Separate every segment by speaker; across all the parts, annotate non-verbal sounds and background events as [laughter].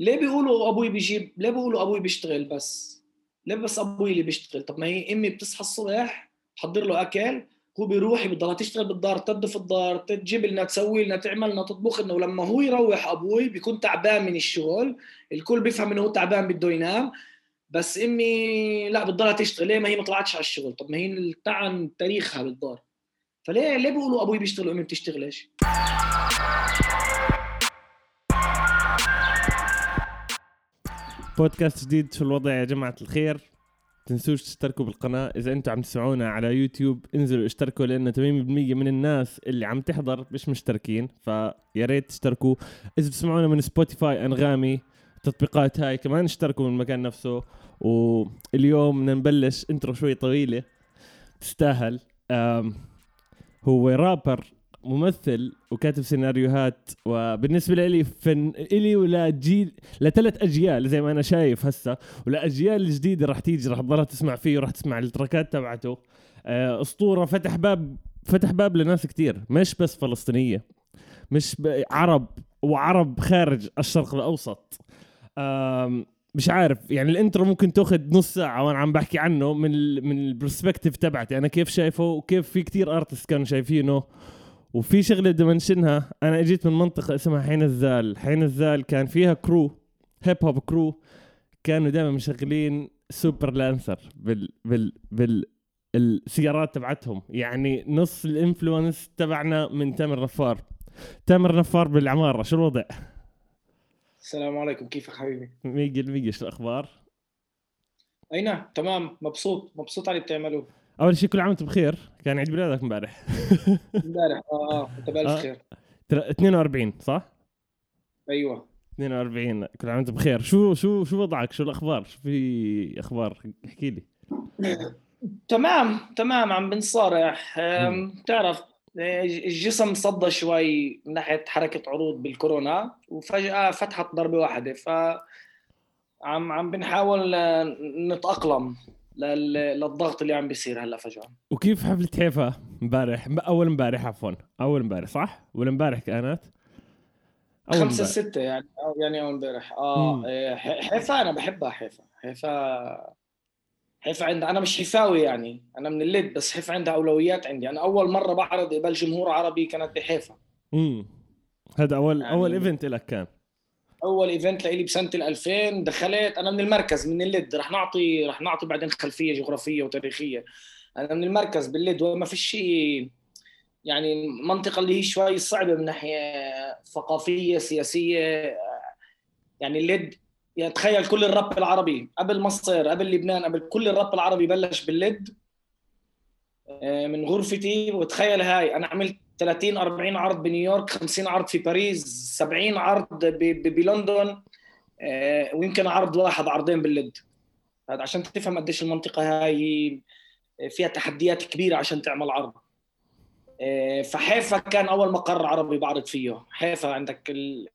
Speaker 1: ليه بيقولوا أبوي بيجيب؟ ليه بيقولوا أبوي بيشتغل بس؟ ليه بس أبوي اللي بيشتغل؟ طب ما هي أمي بتصحى الصبح تحضر له أكل هو بيروح بضلها تشتغل بالدار تنظف الدار تجيب لنا تسوي لنا تعمل لنا تطبخ لنا. ولما هو يروح أبوي بيكون تعبان من الشغل الكل بيفهم إنه هو تعبان بده ينام. بس أمي لا بتضلها تشتغل ليه ما هي ما طلعتش على الشغل؟ طب ما هي تعن تاريخها بالدار. فليه ليه بيقولوا أبوي بيشتغل وأمي بتشتغلش
Speaker 2: بودكاست جديد شو الوضع يا جماعة الخير. تنسوش تشتركوا بالقناة. إذا أنتم عم تسمعونا على يوتيوب انزلوا اشتركوا لأن 80% من الناس اللي عم تحضر مش مشتركين فيا ريت تشتركوا. إذا بتسمعونا من سبوتيفاي أنغامي التطبيقات هاي كمان اشتركوا من المكان نفسه. واليوم بدنا نبلش intro شوي طويلة. تستاهل. هو رابر ممثل وكاتب سيناريوهات وبالنسبة لي فن إلي ولجيل لثلاث أجيال زي ما أنا شايف هسه ولاجيال الجديده راح تيجي راح تضلها تسمع فيه وراح تسمع التراكات تبعته. آه، أسطورة فتح باب فتح باب لناس كتير مش بس فلسطينية مش عرب وعرب خارج الشرق الأوسط. مش عارف يعني ال intro ممكن تاخذ نص ساعة وأنا عم بحكي عنه من ال من ال perspective تبعتي. أنا كيف شايفه وكيف في كتير artist كانوا شايفينه. وفي شغلة بدي منشنها أنا إجيت من منطقة اسمها حي نزال حي نزال كان فيها crew hip hop crew كانوا دائما مشغلين سوبر لانسر بال بال بال السيارات تبعتهم يعني نص ال influence تبعنا من تامر نفار تامر نفار بالعمارة شو الوضع؟
Speaker 1: السلام عليكم كيفك حبيبي؟
Speaker 2: ميجل ميجل شو الأخبار؟
Speaker 1: أي نعم تمام مبسوط مبسوط على اللي بتعملوه
Speaker 2: أول شيء كل عام وأنت بخير. كان عيد ميلادك امبارح. [laughs]
Speaker 1: امبارح آه آه انت بالف آه. خير.
Speaker 2: 42 صح؟
Speaker 1: أيوه.
Speaker 2: 42 كل عام وأنت بخير. شو شو شو وضعك؟ شو الأخبار؟ شو في أخبار؟ احكي لي.
Speaker 1: تمام تمام عم بنصارع بتعرف الجسم صدى شوي من ناحية حركة عروض بالكورونا وفجأة فتحت ضربة واحدة ف عم عم بنحاول نتأقلم. للضغط اللي عم بيصير هلأ فجأة.
Speaker 2: وكيف حفلة حيفا امبارح؟ أول امبارح عفوا. أول امبارح صح؟ ولا امبارح كانت؟
Speaker 1: أول خمسة ستة يعني يعني أول امبارح. آه إيه، حيفا أنا بحبها حيفا. حيفا حيفا عند أنا مش حيفاوي يعني. أنا من الليد بس حيفا عندها أولويات عندي. أنا أول مرة بعرض قبل جمهور عربي كانت بحيفا.
Speaker 2: امم هذا اول يعني أول event لك كان.
Speaker 1: أول event لي بسنة ال 2000 دخلت أنا من المركز من الليد. رح نعطي رح نعطي بعدين خلفية جغرافية وتاريخية. أنا من المركز بالليد. وما في شيء يعني منطقة اللي هي شوي صعبة من ناحية ثقافية سياسية. يعني الليد يعني تخيل كل الراب العربي. قبل مصر قبل لبنان قبل كل الراب العربي بلش بالليد آه، من غرفتي. وتخيل هاي أنا عملت 30 40 عرض بنيويورك 50 عرض في باريس 70 عرض بلندن آه، ويمكن عرض واحد عرضين باللد هذا عشان تفهم قديش المنطقة هاي فيها تحديات كبيرة عشان تعمل عرض. آه، فحيفا كان أول مقر عربي بعرض فيه. حيفا عندك ال...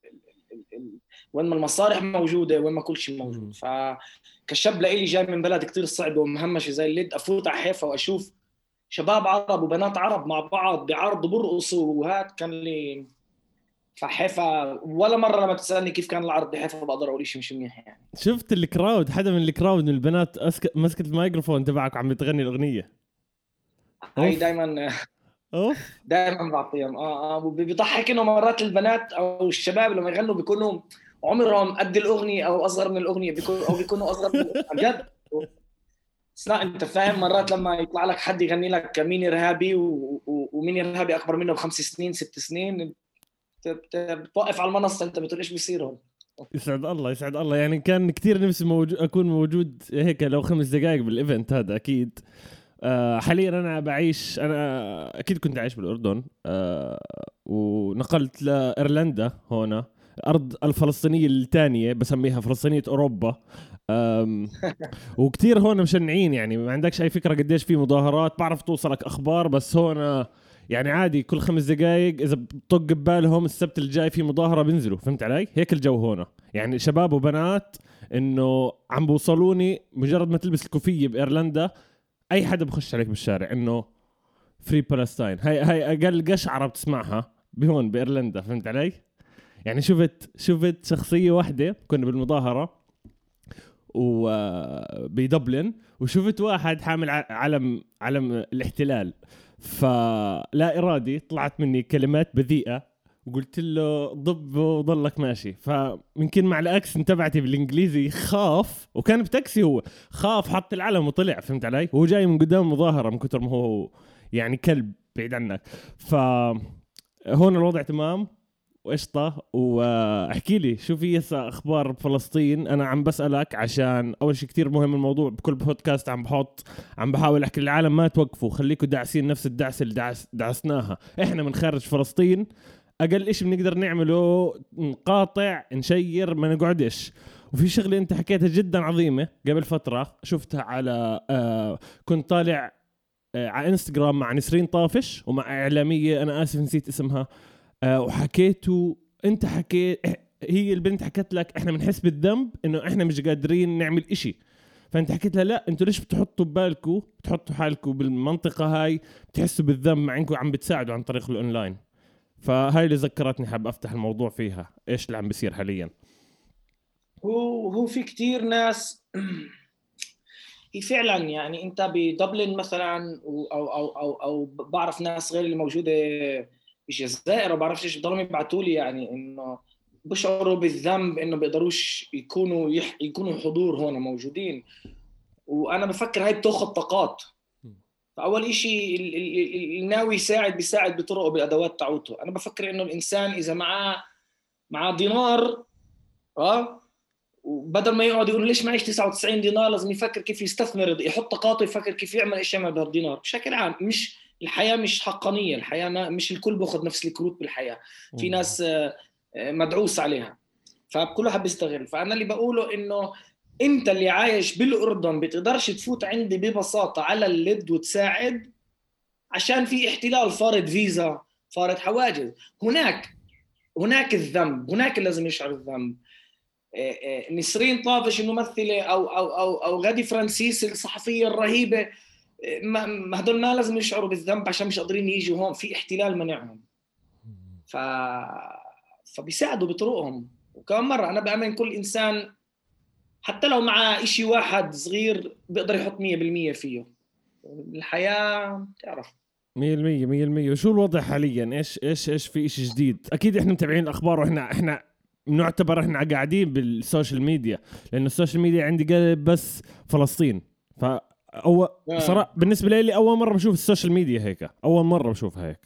Speaker 1: وين ما المصالح موجودة وين ما كل شيء موجود. فكشاب لإلي جاي من بلد كثير صعبه ومهمشه زي الليد أفوت على حيفا وأشوف شباب عرب وبنات عرب مع بعض بعرض برقصوا وهات كان لي فحيفا ولا مرة لما تسألني كيف كان العرض بحيفا بقدر أقول شيء مش منيح يعني.
Speaker 2: شفت الكراود؟ حدا من الكراود من البنات أسك... مسكت الميكروفون تبعك وعم بتغني الأغنية.
Speaker 1: هاي دائما دائما بعطيهم. آه آه بيضحك إنه مرات البنات أو الشباب لما يغنوا بيكونوا عمرهم قد الأغنية أو أصغر من الأغنية بيكونوا أو بيكونوا أصغر من جد لا أنت فاهم مرات لما يطلع لك حد يغني لك مين إرهابي و... و... ومين إرهابي أكبر منه بخمس سنين ست سنين بتوقف على المنصة أنت بتقول إيش بيصير هون
Speaker 2: يسعد الله يسعد الله. يعني كان كثير نفسي موجود أكون موجود هيك لو خمس دقائق بالايفنت هذا أكيد. آه حاليا أنا بعيش أنا أكيد كنت عايش بالأردن آه ونقلت لإيرلندا هنا. أرض الفلسطينية الثانية بسميها فلسطينية أوروبا. [laughs] وكثير هون مشنعين يعني ما عندكش أي فكرة قديش في مظاهرات بعرف توصلك أخبار بس هون يعني عادي كل خمس دقائق إذا بطق ببالهم السبت الجاي في مظاهرة بينزلوا فهمت علي؟ هيك الجو هون. يعني شباب وبنات إنه عم بوصلوني مجرد ما تلبس الكوفية بإيرلندا أي حدا بخش عليك بالشارع إنه free Palestine هاي هاي أقل قشعرة بتسمعها بهون بإيرلندا فهمت علي؟ يعني شفت شفت شخصية واحدة كنا بالمظاهرة وبدبلن وشفت واحد حامل علم علم الاحتلال. فلا إرادي طلعت مني كلمات بذيئة وقلت له ضب وضلك ماشي. فممكن مع ال accent تبعتي بالإنجليزي خاف وكان بتاكسي هو خاف حط العلم وطلع فهمت علي؟ هو جاي من قدام المظاهره من كثر ما هو يعني كلب بعيد عنك. ف هون الوضع تمام. وقشطة. واحكي لي شو في هسه أخبار بفلسطين أنا عم بسألك عشان أول شيء كتير مهم الموضوع بكل بودكاست عم بحط عم بحاول أحكي للعالم ما توقفوا خليكم داعسين نفس الدعسه اللي دعس دعسناها. إحنا من خارج فلسطين أقل شيء بنقدر نعمله نقاطع نشير ما نقعدش. وفي شغلة أنت حكيتها جدا عظيمة قبل فترة شفتها على آه كنت طالع آه على إنستغرام مع نسرين طافش ومع إعلامية أنا آسف نسيت اسمها. آه وحكيتوا انت حكيت هي البنت حكت لك إحنا بنحس بالذنب إنه إحنا مش قادرين نعمل إشي. فأنت حكيت لها لا أنتوا ليش بتحطوا ببالكم بتحطوا حالكم بالمنطقة هاي بتحسوا بالذنب مع انكم عم بتساعدوا عن طريق الأونلاين. فهاي اللي ذكرتني حاب أفتح الموضوع فيها إيش اللي عم بيصير حاليا؟
Speaker 1: هو هو في كثير ناس هي فعلا يعني أنت بدبلن مثلا أو أو أو أو بعرف ناس غير اللي موجودة بالجزائر وبعرف إيش بضلوا يبعثوا لي يعني إنه بشعروا بالذنب إنه بيقدروش يكونوا يح... يكونوا حضور هون موجودين. وأنا بفكر هاي بتاخذ طاقات. فأول شيء اللي ناوي يساعد بيساعد بطرقه بالأدوات تاعوته أنا بفكر إنه الإنسان إذا معاه معاه دينار آه وبدل ما يقعد يقول ليش معيش 99 دينار لازم يفكر كيف يستثمر يحط طاقاته يفكر كيف يعمل إيش يعمل بهالدينار بشكل عام مش الحياة مش حقانية الحياة مش الكل باخذ نفس الكروت بالحياة. في ناس آه، آه، مدعوس عليها. فكل واحد بيستغل. فأنا اللي بقوله إنه أنت اللي عايش بالأردن بتقدرش تفوت عندي ببساطة على الليد وتساعد عشان في احتلال فارض فيزا فارض حواجز. هناك هناك الذنب هناك لازم يشعر الذنب. آه، نسرين طافش الممثلة أو أو أو أو غادي فرانسيس الصحفية الرهيبة ما هدول ما لازم يشعروا بالذنب عشان مش قادرين يجوا هون في احتلال منعهم. ف فبيساعدوا بطرقهم. وكمان مرة أنا بأمن كل إنسان حتى لو مع إشي واحد صغير بيقدر يحط 100% فيه. الحياة تعرف
Speaker 2: 100% 100% وشو الوضع حاليا؟ إيش إيش إيش في شيء جديد؟ أكيد إحنا متابعين الأخبار وإحنا إحنا نعتبر إحنا قاعدين بال social media. لأنه ال social media عندي قلب بس فلسطين. ف أو صراحة بالنسبة لي أول مرة بشوف ال social media هيك. أول مرة بشوفها هيك.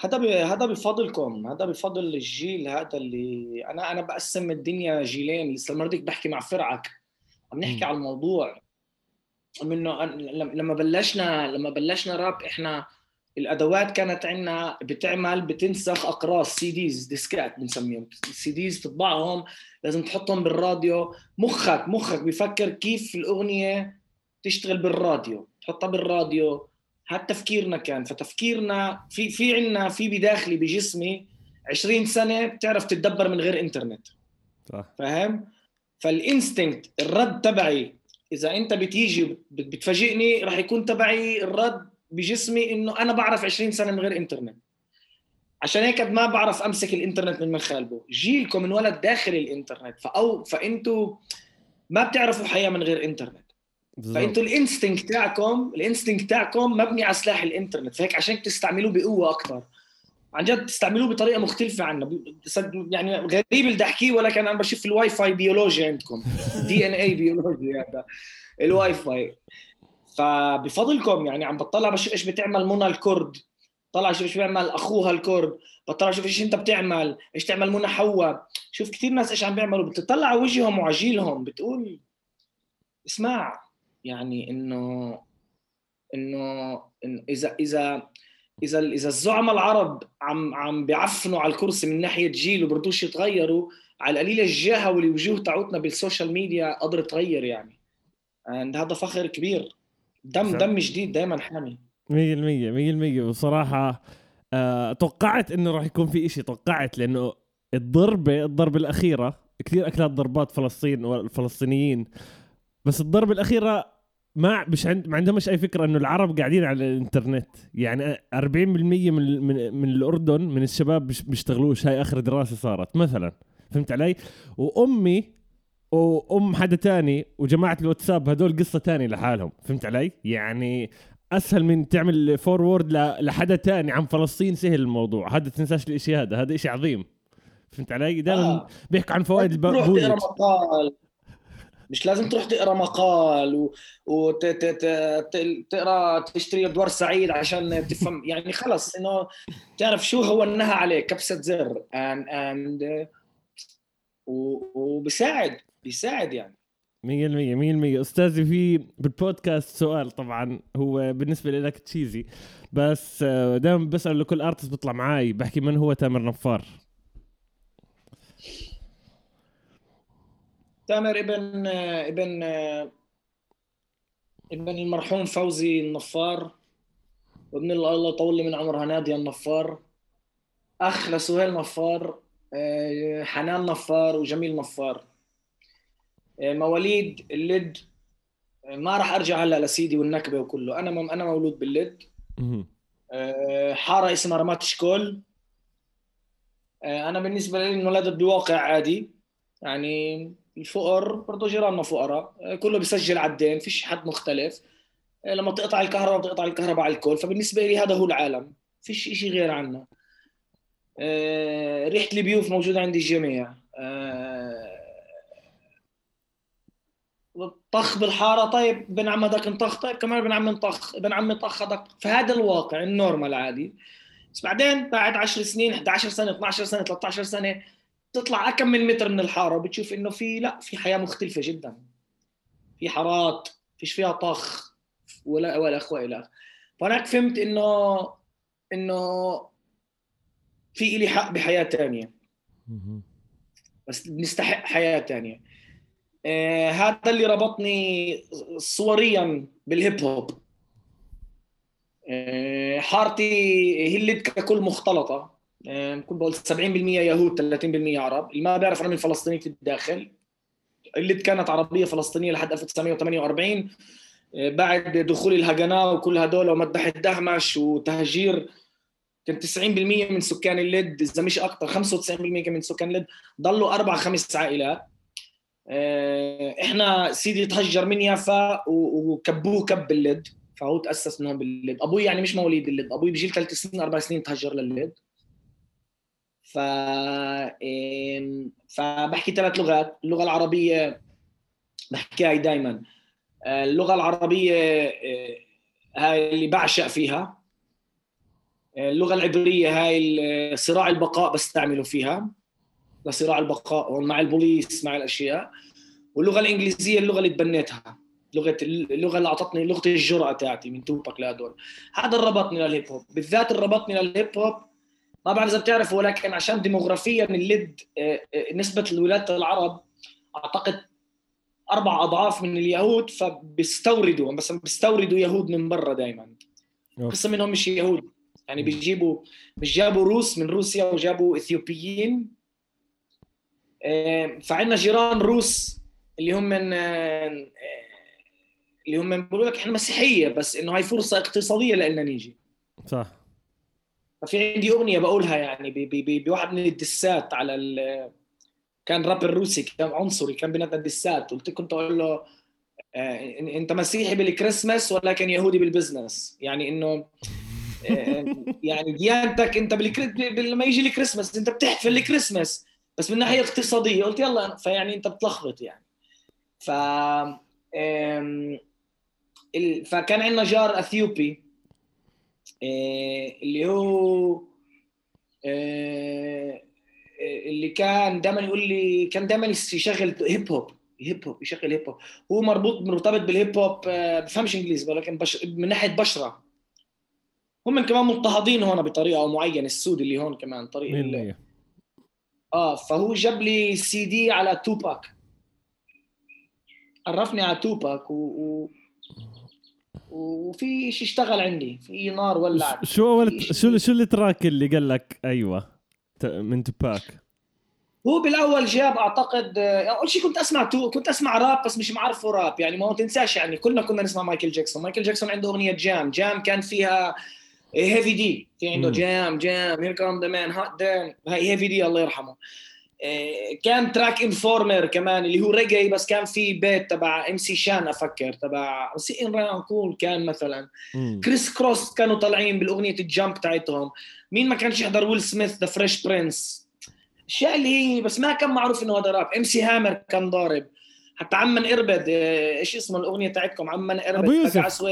Speaker 1: هذا هذا بفضلكم. هذا بفضل الجيل هذا اللي أنا أنا بقسم الدنيا جيلين. لسه المره بحكي مع فرعك عم نحكي على الموضوع. منه لما بلشنا لما بلشنا راب إحنا الأدوات كانت عندنا بتعمل بتنسخ أقراص CDs ديسكات بنسميهم. CDs تطبعهم لازم تحطهم بالراديو. مخك مخك بيفكر كيف الأغنية تشتغل بالراديو تحطها بالراديو. هذا تفكيرنا كان فتفكيرنا في في عندنا في بداخلي بجسمي 20 سنة بتعرف تتدبر من غير إنترنت. صح. فاهم؟ فالإنستنكت الرد تبعي إذا أنت بتيجي بتفاجئني راح يكون تبعي الرد بجسمي إنه أنا بعرف 20 سنة من غير إنترنت. عشان هيك ما بعرف أمسك الإنترنت من مخالبه جيلكم انولد داخل الإنترنت فأو فأنتوا ما بتعرفوا حياة من غير إنترنت. فانتوا ال instinct تاعكم ال instinct تاعكم مبني على سلاح الإنترنت. فهيك عشان تستعملوه بقوة أكثر عن جد تستعملوه بطريقة مختلفة عنا يعني غريب اللي أحكيه ولكن أنا بشوف الواي فاي بيولوجي عندكم. [laughs] DNA بيولوجي هذا. الواي فاي فبفضلكم يعني عم بطلع بشوف إيش بتعمل منى الكرد. طلع شوف إيش بيعمل أخوها الكرد. بطلع شوف إيش أنت بتعمل. إيش تعمل منى حواء. شوف كثير ناس إيش عم بيعملوا. بتطلع على وجههم وع جيلهم. بتقول اسمع. يعني إنه إنه إن إذا إذا إذا إذا الزعماء العرب عم عم بيعفنوا على الكرسي من ناحية جيل وبرضوش يتغيروا على القليله الجاهه والوجوه تاعتنا بالسوشيال ميديا قدرت تغير يعني. And هذا فخر كبير. دم دم جديد دائما حامي.
Speaker 2: 100% 100% بصراحه آه توقعت إنه راح يكون في إشي توقعت لأنه الضربة الضربة الأخيرة كثير أكلات ضربات فلسطين والفلسطينيين بس الضربه الأخيرة ما مش عند ما عندهمش أي فكرة إنه العرب قاعدين على الإنترنت. يعني 40% من من من الأردن من الشباب مش بيشتغلوش. هاي آخر دراسة صارت مثلا. فهمت علي؟ وأمي وأم حدا تاني وجماعة الواتساب هدول قصة تانية لحالهم. فهمت علي؟ يعني أسهل من تعمل فورورد لحدا تاني. عن فلسطين سهل الموضوع. هذا تنساش الإشي هذا. هذا إشي عظيم. فهمت علي؟ دائما آه. بيحكوا عن فوائد
Speaker 1: البولج مش لازم تروح تقرأ مقال وتقرا تشتري أدوار سعيد عشان تفهم. [laughs] يعني خلص إنه تعرف شو هو النهى عليه كبسة زر. And, and وبساعد بيساعد يعني.
Speaker 2: 100% 100% أستاذي في بالبودكاست سؤال طبعا. هو بالنسبة لك تشيزي بس آه، دائما بسأل لكل ارتست بيطلع معاي بحكي من هو تامر نفار.
Speaker 1: تامر ابن ابن ابن المرحوم فوزي النفار وابن الله يطول لي من عمرها ناديه النفار أخ لسهيل نفار آه، حنان نفار وجميل نفار. آه، مواليد اللد آه، ما راح أرجع هلا لسيدي والنكبة وكله. أنا أنا مولود باللد. حارة اسمها رمات شكول. أنا بالنسبة لي انولدت بواقع عادي. يعني الفقر برضه جيراننا فقراء. كله بيسجل على الدين فيش حد مختلف. لما تقطع الكهرباء بتقطع الكهرباء على الكل. فبالنسبة لي هذا هو العالم. فيش شيء غير عنا. ريحة البيوف موجودة عند الجميع. طخ بالحارة طيب ابن عم هذاك انطخ طيب كمان ابن عم انطخ ابن عم طخ هذاك. فهذا الواقع النورمال عادي. بس بعدين بعد 10 سنين 11 سنة 12 سنة 13 سنة تطلع كم من متر من الحارة وبتشوف إنه في لا في حياة مختلفة جدا. في حارات فيش فيها طخ ولا ولا اخ والى فهناك فهمت إنه إنه في إلي حق بحياة ثانية بس بنستحق حياة ثانية آه هذا اللي ربطني صوريا بالهيب هوب. آه حارتي هي اللي ككل مختلطة. كنت بقول 70% يهود 30% عرب. اللي ما بيعرف أنا من فلسطينيه الداخل. اللي كانت عربية فلسطينية لحد 1948 آه، بعد دخول الهجناء وكل هدول ومذبحه دهمش وتهجير كان 90% من سكان اللد إذا مش أكثر 95% من سكان اللد ضلوا أربع خمس عائلات آه، إحنا سيدي تهجر من يافا وكبوه كب باللد فهو تأسس من هون باللد أبوي يعني مش مواليد اللد أبوي بجيل ثلاث سنين أربع سنين تهجر لللد ف فبحكي ثلاث لغات اللغة العربية بحكيها دائما اللغة العربية آه، هاي اللي بعشق فيها. اللغة العبرية هاي صراع البقاء بستعمله فيها. لصراع البقاء مع البوليس مع الأشياء. واللغة الإنجليزية اللغة اللي تبنيتها. لغة اللغة اللي أعطتني لغة الجرأة تاعتي من توباك لهدول. هذا اللي ربطني للهيب هوب. بالذات اللي ربطني للهيب هوب ما بعرف إذا بتعرفوا ولكن عشان ديموغرافيا اللد آه، آه، نسبة الولايات العرب أعتقد أربع أضعاف من اليهود فبيستوردوا بس بيستوردوا يهود من برا دائما قسم منهم مش يهود. يعني بيجيبوا مش جابوا روس من روسيا وجابوا إثيوبيين. آه، فعندنا جيران روس اللي هم من اللي هم بيقولوا لك إحنا مسيحية بس إنه هاي فرصة اقتصادية لنا نيجي. صح. ففي عندي أغنية بقولها يعني بواحد من الدسات على ال كان رابر روسي كان عنصري كان بينادى الدسات. قلت كنت أقول له آه أنت مسيحي بالكريسماس ولكن يهودي بال business. يعني إنه آه يعني ديانتك أنت لما يجي الكريسماس أنت بتحتفل الكريسماس بس من ناحية اقتصادية. قلت يلا فيعني أنت بتلخبط يعني. ف فكان عندنا جار أثيوبي. آه، اللي هو آه، اللي كان دائما يقول لي كان دائما يشغل هيب هوب هيب هوب يشغل هيب هوب هو مربوط مرتبط بالهيب هوب آه، بفهمش إنجليزي ولكن بش... من ناحية بشرة. هم كمان مضطهدين هون بطريقة معينة السود اللي هون كمان طريقة اللي... آه فهو جاب لي سي دي على توباك عرفني على توباك و... و... وفي شيء اشتغل عندي في نار ولعت.
Speaker 2: شو أول شو شو التراك اللي قال لك؟ أيوه من توباك
Speaker 1: هو بالأول جاب أعتقد آه، أول شيء كنت أسمع تو كنت أسمع راب بس مش معرفه راب يعني ما هو تنساش يعني كلنا كنا نسمع مايكل جاكسون مايكل جاكسون عنده أغنية جام جام كان فيها هيفي دي في عنده. جام جام هير كام ذا مان هات دام هاي هيفي دي الله يرحمه. آه، كان تراك انفورمر كمان اللي هو ريجي بس كان في بيت تبع ام سي شان أفكر تبع سي إن ران كول كان مثلا.
Speaker 2: مم.
Speaker 1: Kris Kross كانوا طالعين بالأغنية ال Jump تاعتهم. مين ما كانش يحضر Will Smith The Fresh Prince أشياء اللي هي بس ما كان معروف إنه هذا راب. MC Hammer كان ضارب. حتى عمن إربد آه، إيش اسمه الأغنية تاعتكم؟ عمن إربد.
Speaker 2: أبو يوسف.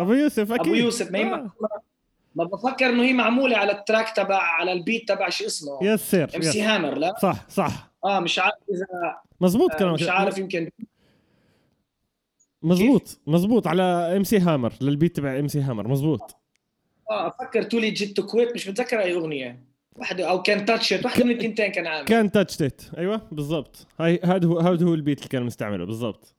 Speaker 2: أبو يوسف أكيد.
Speaker 1: ابو يوسف ما
Speaker 2: آه.
Speaker 1: ما بفكر إنه هي معمولة على ال track تبع على ال beat تبع شو اسمه. yes
Speaker 2: sir
Speaker 1: MC Hammer لا؟
Speaker 2: صح صح.
Speaker 1: آه مش عارف اذا
Speaker 2: مزبوط
Speaker 1: آه،
Speaker 2: كلامك.
Speaker 1: مش عارف يمكن.
Speaker 2: مزبوط مزبوط على MC Hammer لل beat تبع MC Hammer مزبوط.
Speaker 1: آه أفكر Too Legit to Quit مش متذكر أي أغنية. واحدة أو كان تاتشت واحدة من التنتين كان عامل.
Speaker 2: كان تاتش ديت أيوه بالضبط. هاي هذا هو هذا هو ال beat اللي كان مستعمله بالضبط.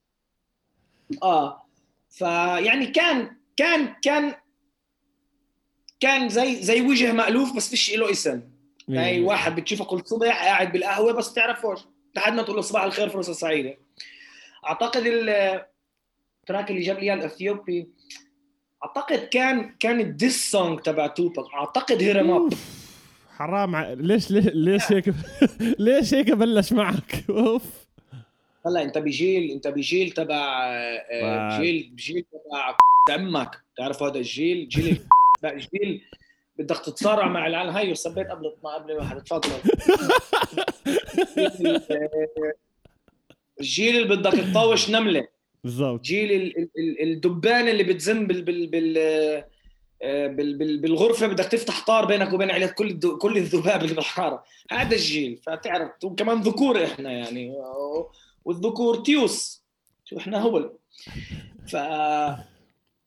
Speaker 1: آه فيعني كان كان كان كان زي زي وجه مألوف بس فيش له اسم يعني واحد بتشوفه كل صبح قاعد بالقهوة بس تعرفوش لحد ما تقول له صباح الخير فرصة سعيدة. أعتقد ال track اللي جاب لي الإثيوبي أعتقد كان كان ال diss song تبع توباك. أعتقد Hit 'Em
Speaker 2: Up. حرام ع... ليش ليش ليش [laughs] هيك ليش هيك بلش معك؟ أوف.
Speaker 1: هلا أنت بجيل أنت بجيل تبع آه،
Speaker 2: واو.
Speaker 1: جيل جيل تبع عمك تعرف هذا الجيل؟ جيل [laughs] لا جيل بدك تتصارع مع العالم. هاي صبيت قبل ما قبل واحد تفضل. [laughs] الجيل اللي بدك تطوش نملة.
Speaker 2: بالضبط.
Speaker 1: جيل ال- ال- ال- الدبان اللي بتزن بال بال بال آه، بال بال بالغرفة. بدك تفتح طار بينك وبين عيلة كل كل الذباب اللي بالحاره هذا الجيل فتعرف. وكمان ذكور إحنا يعني. والذكور تيوس. شو إحنا هبل ف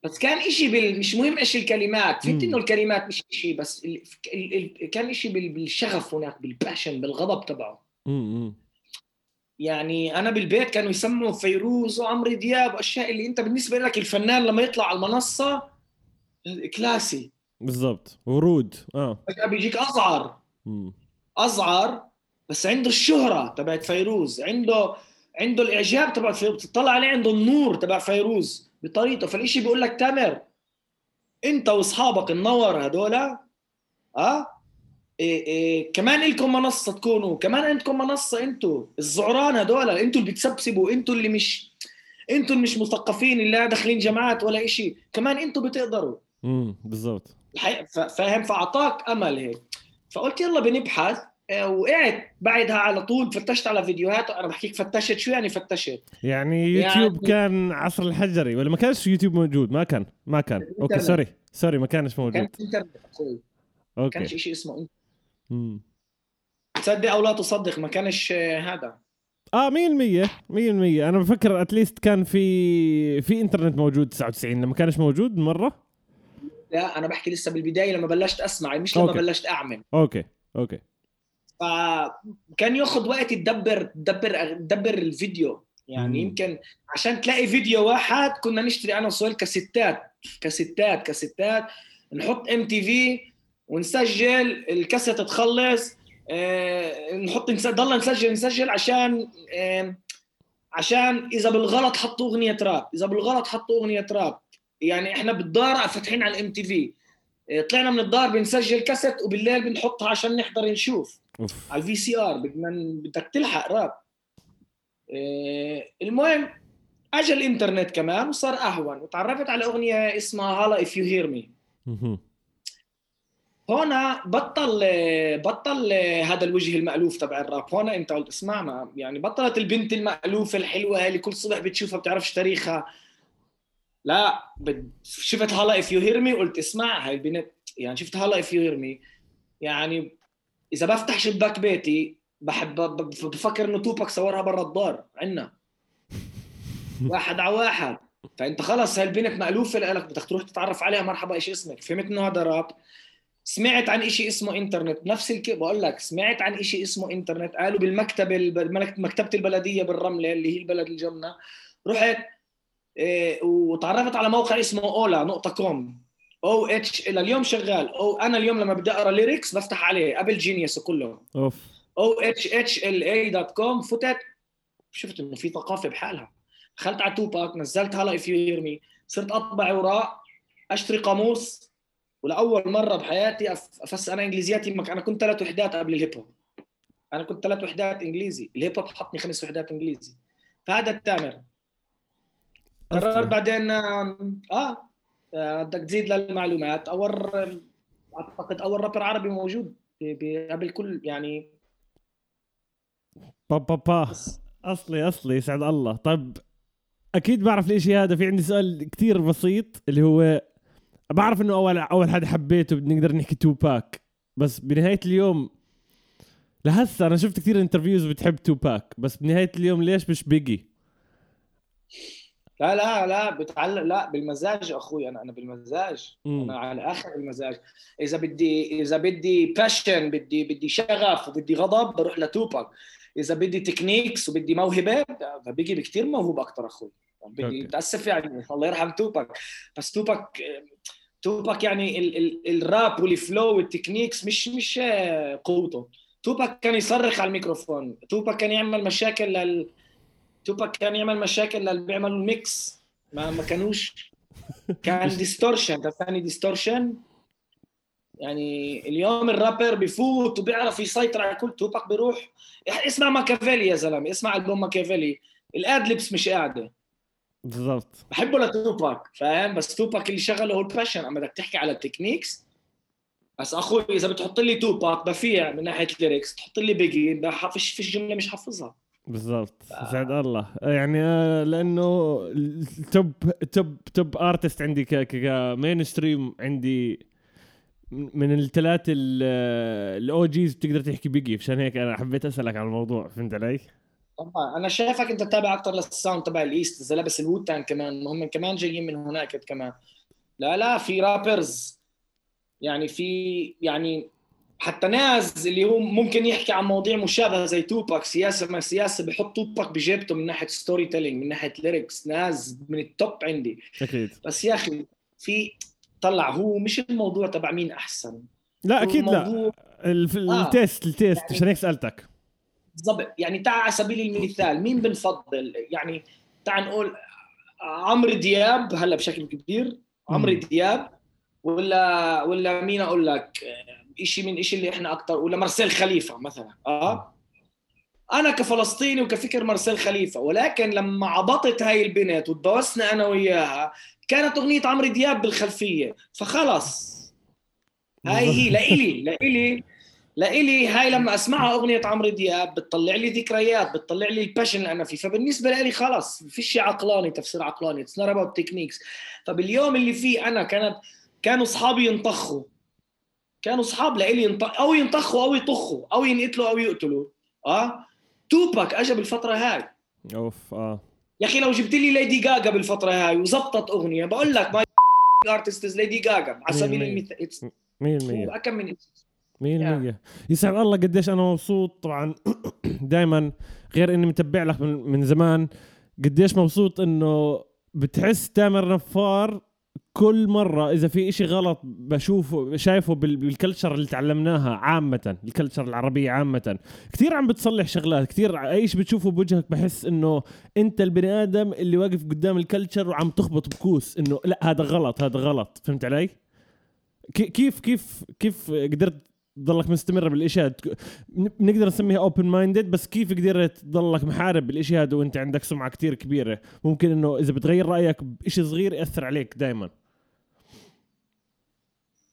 Speaker 1: بس كان إشي بال... مش مهم إيش الكلمات فهمت
Speaker 2: مم.
Speaker 1: إنه الكلمات مش إشي بس ال... ال... ال... كان إشي بال... بالشغف هناك بال passion بالغضب تبعه.
Speaker 2: امم
Speaker 1: يعني أنا بالبيت كانوا يسموا فيروز وعمرو دياب واشياء اللي أنت بالنسبة لك الفنان لما يطلع على المنصة كلاسي.
Speaker 2: بالضبط. ورود. آه.
Speaker 1: فجأة بيجيك أزعر.
Speaker 2: مم.
Speaker 1: أزعر بس عنده الشهرة تبعت فيروز. عنده عنده الإعجاب تبع فيروز. بتطلع عليه عنده النور تبع فيروز. بطريقته فالشيء بيقول لك تامر أنت وأصحابك النور هدول آه إيه إيه كمان لكم منصة تكونوا كمان عندكم منصة أنتوا الزعران هدول أنتوا اللي بتسبسبوا أنتوا اللي مش أنتوا اللي مش مثقفين اللي داخلين جامعات ولا إشي كمان أنتوا بتقدروا.
Speaker 2: امم بالضبط.
Speaker 1: فاهم؟ فأعطاك أمل هيك. فقلت يلا بنبحث. وقعت بعدها على طول فتشت على فيديوهات أنا بحكيك فتشت شو يعني فتشت؟
Speaker 2: يعني يوتيوب
Speaker 1: يعني-
Speaker 2: كان عصر الحجري ولا ما كانش يوتيوب موجود؟ ما كان ما كان. okay
Speaker 1: الإنترنت.
Speaker 2: sorry sorry ما كانش موجود.
Speaker 1: كان إنترنت أخوي ما كانش
Speaker 2: okay
Speaker 1: شيء اسمه انت
Speaker 2: مم.
Speaker 1: تصدق أو لا تصدق ما كانش آه، هذا.
Speaker 2: آه 100% 100% أنا بفكر at least كان في في إنترنت موجود 99 لما كانش موجود مرة.
Speaker 1: لا أنا بحكي لسه بالبداية لما بلشت أسمع مش لما
Speaker 2: okay.
Speaker 1: بلشت أعمل.
Speaker 2: okay okay.
Speaker 1: فكان ياخذ وقت تدبر تدبر تدبر الفيديو. يعني
Speaker 2: مم.
Speaker 1: يمكن عشان تلاقي فيديو واحد كنا نشتري أنا وسهيل كاسيتات كاسيتات كاسيتات نحط MTV ونسجل الكاسيت تخلص آه، نحط ضلنا نسجل نسجل عشان آه، عشان إذا بالغلط حطوا أغنية راب إذا بالغلط حطوا أغنية راب. يعني إحنا بالدار فاتحين على ال MTV طلعنا من الدار بنسجل كاسيت وبالليل بنحطها عشان نحضر نشوف.
Speaker 2: أوف.
Speaker 1: على ال VCR بدنا بدك تلحق راب. إيه المهم أجى الإنترنت كمان وصار أهون. وتعرفت على أغنية اسمها Holla If Ya Hear
Speaker 2: Me.
Speaker 1: هنا بطل بطل هذا الوجه المألوف تبع الراب. هنا أنت قلت اسمع ما يعني بطلت البنت المألوفة الحلوة اللي كل صبح بتشوفها بتعرفش تاريخها. لا شفت Holla If Ya Hear Me قلت اسمع هاي البنت يعني شفت Holla If Ya Hear Me يعني إذا بفتح شباك بيتي بحب بفكر إنه توبك صورها برا الدار عنا. [laughs] واحد على واحد. فأنت خلص هاي البنت مألوفة لك بدك تروح تتعرف عليها مرحبا إيش اسمك. فهمت إنه هذا راب؟ سمعت عن إشي اسمه إنترنت. نفس الك بقول لك سمعت عن إشي اسمه إنترنت. قالوا بالمكتب الب- مكتبة البلدية بالرملة اللي هي البلد اللي جنبنا رحت إيه، وتعرفت على موقع اسمه أولا نقطة كوم. OH إلى اليوم شغال. أو أنا اليوم لما بدي أقرأ lyrics بفتح عليه. قبل Genius وكله
Speaker 2: أوف.
Speaker 1: أو اتش اتش ال اي دوت كوم فتت شفت إنه في ثقافة بحالها. دخلت على توباك نزلت Holla If Ya Hear Me صرت أطبع اوراق أشتري قاموس. ولأول مرة بحياتي افس أنا انجليزياتي مك... أنا كنت ثلاث وحدات قبل ال hip hop أنا كنت ثلاث وحدات إنجليزي. ال hip hop حطني خمس وحدات إنجليزي. فهذا التامر. قرر بعدين آه, بدك تزيد للمعلومات. أول أعتقد أول رابر عربي موجود قبل كل يعني.
Speaker 2: با با با. أصلي أصلي يسعد الله. طيب أكيد بعرف الاشي هذا في عندي سؤال كثير بسيط اللي هو بعرف إنه أول أول حدا حبيته بنقدر نحكي توباك بس بنهاية اليوم لهسه أنا شفت كثير interviews بتحب توباك بس بنهاية اليوم ليش مش Biggie؟
Speaker 1: لا لا لا بتعلق لا بالمزاج أخوي أنا أنا بالمزاج مم. أنا على آخر المزاج. إذا بدي إذا بدي passion بدي بدي شغف وبدي غضب بروح لتوباك. إذا بدي techniques وبدي موهبة ف Biggie بكثير موهوب أكثر أخوي. بدي متأسف يعني الله يرحم توباك. بس توباك توباك يعني ال ال الراب وال flow وال techniques مش مش قوته. توباك كان يصرخ على الميكروفون. توباك كان يعمل مشاكل لل توباك كان يعمل مشاكل للي بيعملوا ال mix. ما ما كانوش [laughs] كان distortion ثاني distortion يعني اليوم الرابر بفوت وبيعرف يسيطر على كل توباك بيروح. اسمع Makaveli يا زلمة اسمع البوم Makaveli. ال ad-libs مش قاعدة.
Speaker 2: بالضبط.
Speaker 1: بحبه لتوباك فاهم؟ بس توباك اللي شغله هو ال passion أما بدك تحكي على التكنيكس بس أخوي إذا بتحط لي توباك بفيع من ناحية lyrics تحط لي Biggie فيش فيش جملة مش حافظها.
Speaker 2: بالضبط. سعد الله. يعني آه، لأنه التوب توب توب ارتست عندي كمين ستريم عندي من الثلاث الاو جيز بتقدر تحكي بيجي عشان هيك أنا حبيت أسألك عن الموضوع. فهمت علي؟
Speaker 1: طبعا. أنا شايفك أنت تتابع أكثر للساوند تبع الايست إذا لابس الووتان كمان. هم كمان جايين من هناك كمان. لا لا في رابرز يعني في يعني حتى ناس اللي هو ممكن يحكي عن مواضيع مشابهة زي توباك سياسة ما سياسة بحط توباك بجيبته من ناحية storytelling من ناحية lyrics ناس من ال top عندي.
Speaker 2: أكيد.
Speaker 1: بس يا أخي في طلع هو مش الموضوع تبع مين أحسن.
Speaker 2: لا أكيد لا. ال taste ال taste يعني عشان هيك سألتك.
Speaker 1: بالضبط. يعني تعال على سبيل المثال مين بنفضل يعني تعال نقول عمرو دياب هلا بشكل كبير. عمرو دياب ولا ولا مين أقول لك؟ شيء من شيء اللي إحنا أكثر ولا مارسيل خليفة مثلا آه؟ أنا كفلسطيني وكفكر مارسيل خليفة ولكن لما عبطت هاي البنت وتبوسنا أنا وياها كانت أغنية عمرو دياب بالخلفية فخلص هاي هي لإلي لإلي لإلي هاي لما أسمعها أغنية عمرو دياب بتطلع لي ذكريات بتطلع لي ال passion اللي أنا فيه. فبالنسبة لي خلص في شيء عقلاني تفسير عقلاني. it's not about techniques فباليوم اللي فيه أنا كانت كانوا أصحابي ينطخوا. كانوا أصحاب لإلي ينطخ أو ينطخوا أو يطخوا أو ينقتلوا أو يقتلوا. آه؟ توباك اجى بالفترة هاي.
Speaker 2: أوف آه.
Speaker 1: يا أخي لو جبت لي ليدي جاجا بالفترة هاي وزبطت أغنية بقول لك my artist Lady Gaga على سبيل المثال 100% كم من
Speaker 2: 100% يسعد الله قديش أنا مبسوط. طبعا [clears throat] دائما غير إني متبع لك من, من زمان قديش مبسوط إنه بتحس تامر نفار كل مرة إذا في إشي غلط بشوفه شايفه بال culture اللي تعلمناها عامة ال culture العربية عامة كثير عم بتصلح شغلات كثير أي شيء بتشوفه بوجهك بحس إنه أنت البني آدم اللي واقف قدام ال culture وعم تخبط بكوس إنه لا هذا غلط هذا غلط فهمت علي؟ كيف كيف كيف قدرت تضلك مستمر بالأشياء. نقدر نسميها open-minded بس كيف قدرت تضلك محارب بالأشياء هذا وأنت عندك سمعة كتير كبيرة؟ ممكن إنه إذا بتغير رأيك بشيء صغير يأثر عليك دائما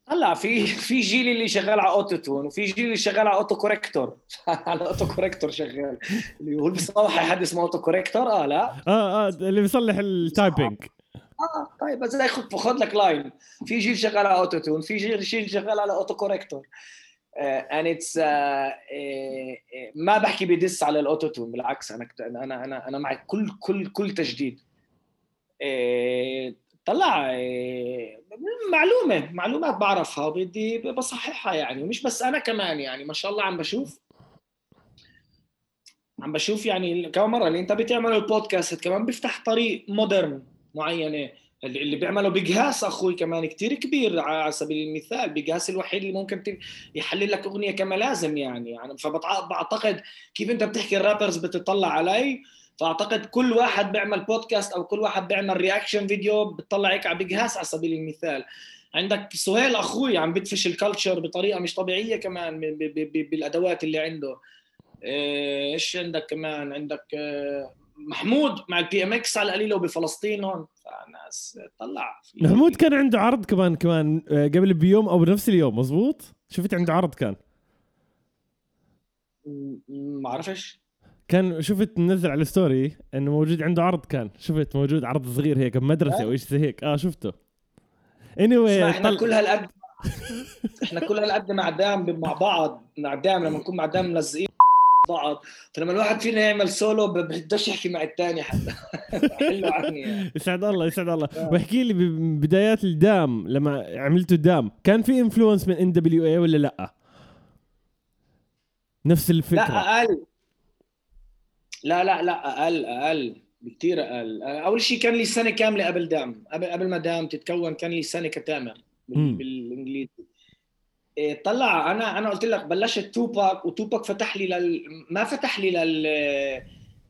Speaker 1: هلا في في جيل اللي شغال على auto-tune وفي جيل اللي شغال على auto-corrector [laughs] على auto-corrector شغال. اللي هو بصراحه حد اسمه auto-corrector آه لا.
Speaker 2: آه آه اللي بيصلح ال
Speaker 1: typing. آه طيب بس خذ لك line في جيل شغال على auto-tune في جيل جيل شغال على auto-corrector اند اتس ما بحكي بدس على الاوتو تون بالعكس أنا أنا أنا أنا مع كل كل كل تجديد. طلع معلومة معلومات بعرفها وبدي بصححها يعني ومش بس أنا كمان يعني ما شاء الله عم بشوف. عم بشوف يعني كم مرة اللي أنت بتعمل البودكاست كمان بيفتح طريق مودرن معينة. اللي بيعمله بجهاز أخوي كمان كتير كبير على سبيل المثال بجهاز الوحيد اللي ممكن يحلل لك أغنية كما لازم يعني يعني فبعتقد كيف أنت بتحكي الرابرز بتطلع علي فأعتقد كل واحد بيعمل بودكاست أو كل واحد بيعمل رياكشن فيديو بتطلع هيك على بجهاز على سبيل المثال. عندك سهيل أخوي عم بدفش الكالتشر بطريقة مش طبيعية كمان بالأدوات اللي عنده. إيش عندك كمان؟ عندك آه، محمود مع البي ام إكس على القليله وبفلسطين هون. فناس طلع.
Speaker 2: محمود كان عنده عرض كمان كمان آه، قبل بيوم أو بنفس اليوم مزبوط شفت عنده عرض كان.
Speaker 1: ما بعرفش
Speaker 2: كان شفت منزل على الستوري إنه موجود عنده عرض كان. شفت موجود عرض صغير هيك
Speaker 1: بمدرسة.
Speaker 2: أو شيء زي هيك. آه شفته. Anyway
Speaker 1: اسمع إحنا
Speaker 2: طل...
Speaker 1: كل هالقد إحنا كل هالقد مع دام مع بعض مع دام لما نكون مع دام ملزقين. بعض. فلما الواحد فينا يعمل سولو ب- بقدرش يحكي مع الثاني حتى. [laughs] حلو عني يعني.
Speaker 2: يسعد الله يسعد الله.
Speaker 1: آه.
Speaker 2: واحكي لي ببدايات ال DAM لما عملتوا DAM كان في influence من N.W.A ولا لأ؟ نفس الفكرة.
Speaker 1: لا أقل. لا لا لا أقل أقل بكثير أقل. أول شيء كان لي سنة كاملة قبل DAM قبل قبل ما DAM تتكون كان لي سنة
Speaker 2: مم.
Speaker 1: بالإنجليزي. طلع أنا أنا قلت لك بلشت توباك وتوباك فتح لي لل ما فتح لي لل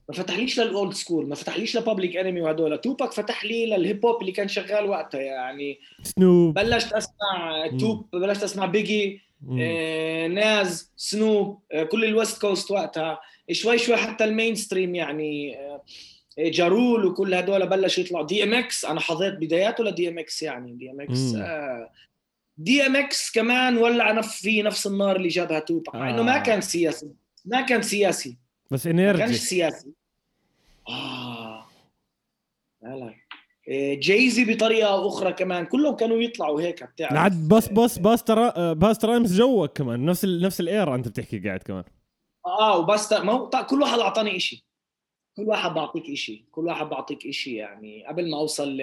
Speaker 1: ما فتحليش لل old school ما فتحليش ل Public Enemy وهدول. توباك فتح لي لل hip hop اللي كان شغال وقتها يعني
Speaker 2: Snoop
Speaker 1: بلشت أسمع توب بلشت أسمع
Speaker 2: Biggie.
Speaker 1: آه، Nas Snoop آه، كل ال West Coast وقتها. شوي شوي حتى ال mainstream يعني آه، Ja Rule وكل هدول بلشوا يطلعوا. DMX أنا حظيت بداياته ل DMX يعني. DMX
Speaker 2: مم.
Speaker 1: DMX كمان ولع نف في نفس النار اللي جابها توباك مع إنه ما
Speaker 2: آه.
Speaker 1: كان سياسي. ما كان سياسي.
Speaker 2: بس
Speaker 1: ما كانش
Speaker 2: إنرجي.
Speaker 1: سياسي. آه. لا لا. إيه، جايزي بطريقة أخرى كمان. كلهم كانوا يطلعوا هيك بتعرف.
Speaker 2: لعد بس بس باس ترى آه، باس ترايمز جوك كمان. نفس ال... نفس الإيرا أنت بتحكي قاعد كمان.
Speaker 1: آه وبس ما هو كل واحد أعطاني شيء كل واحد بعطيك شيء كل واحد بعطيك شيء يعني. قبل ما أوصل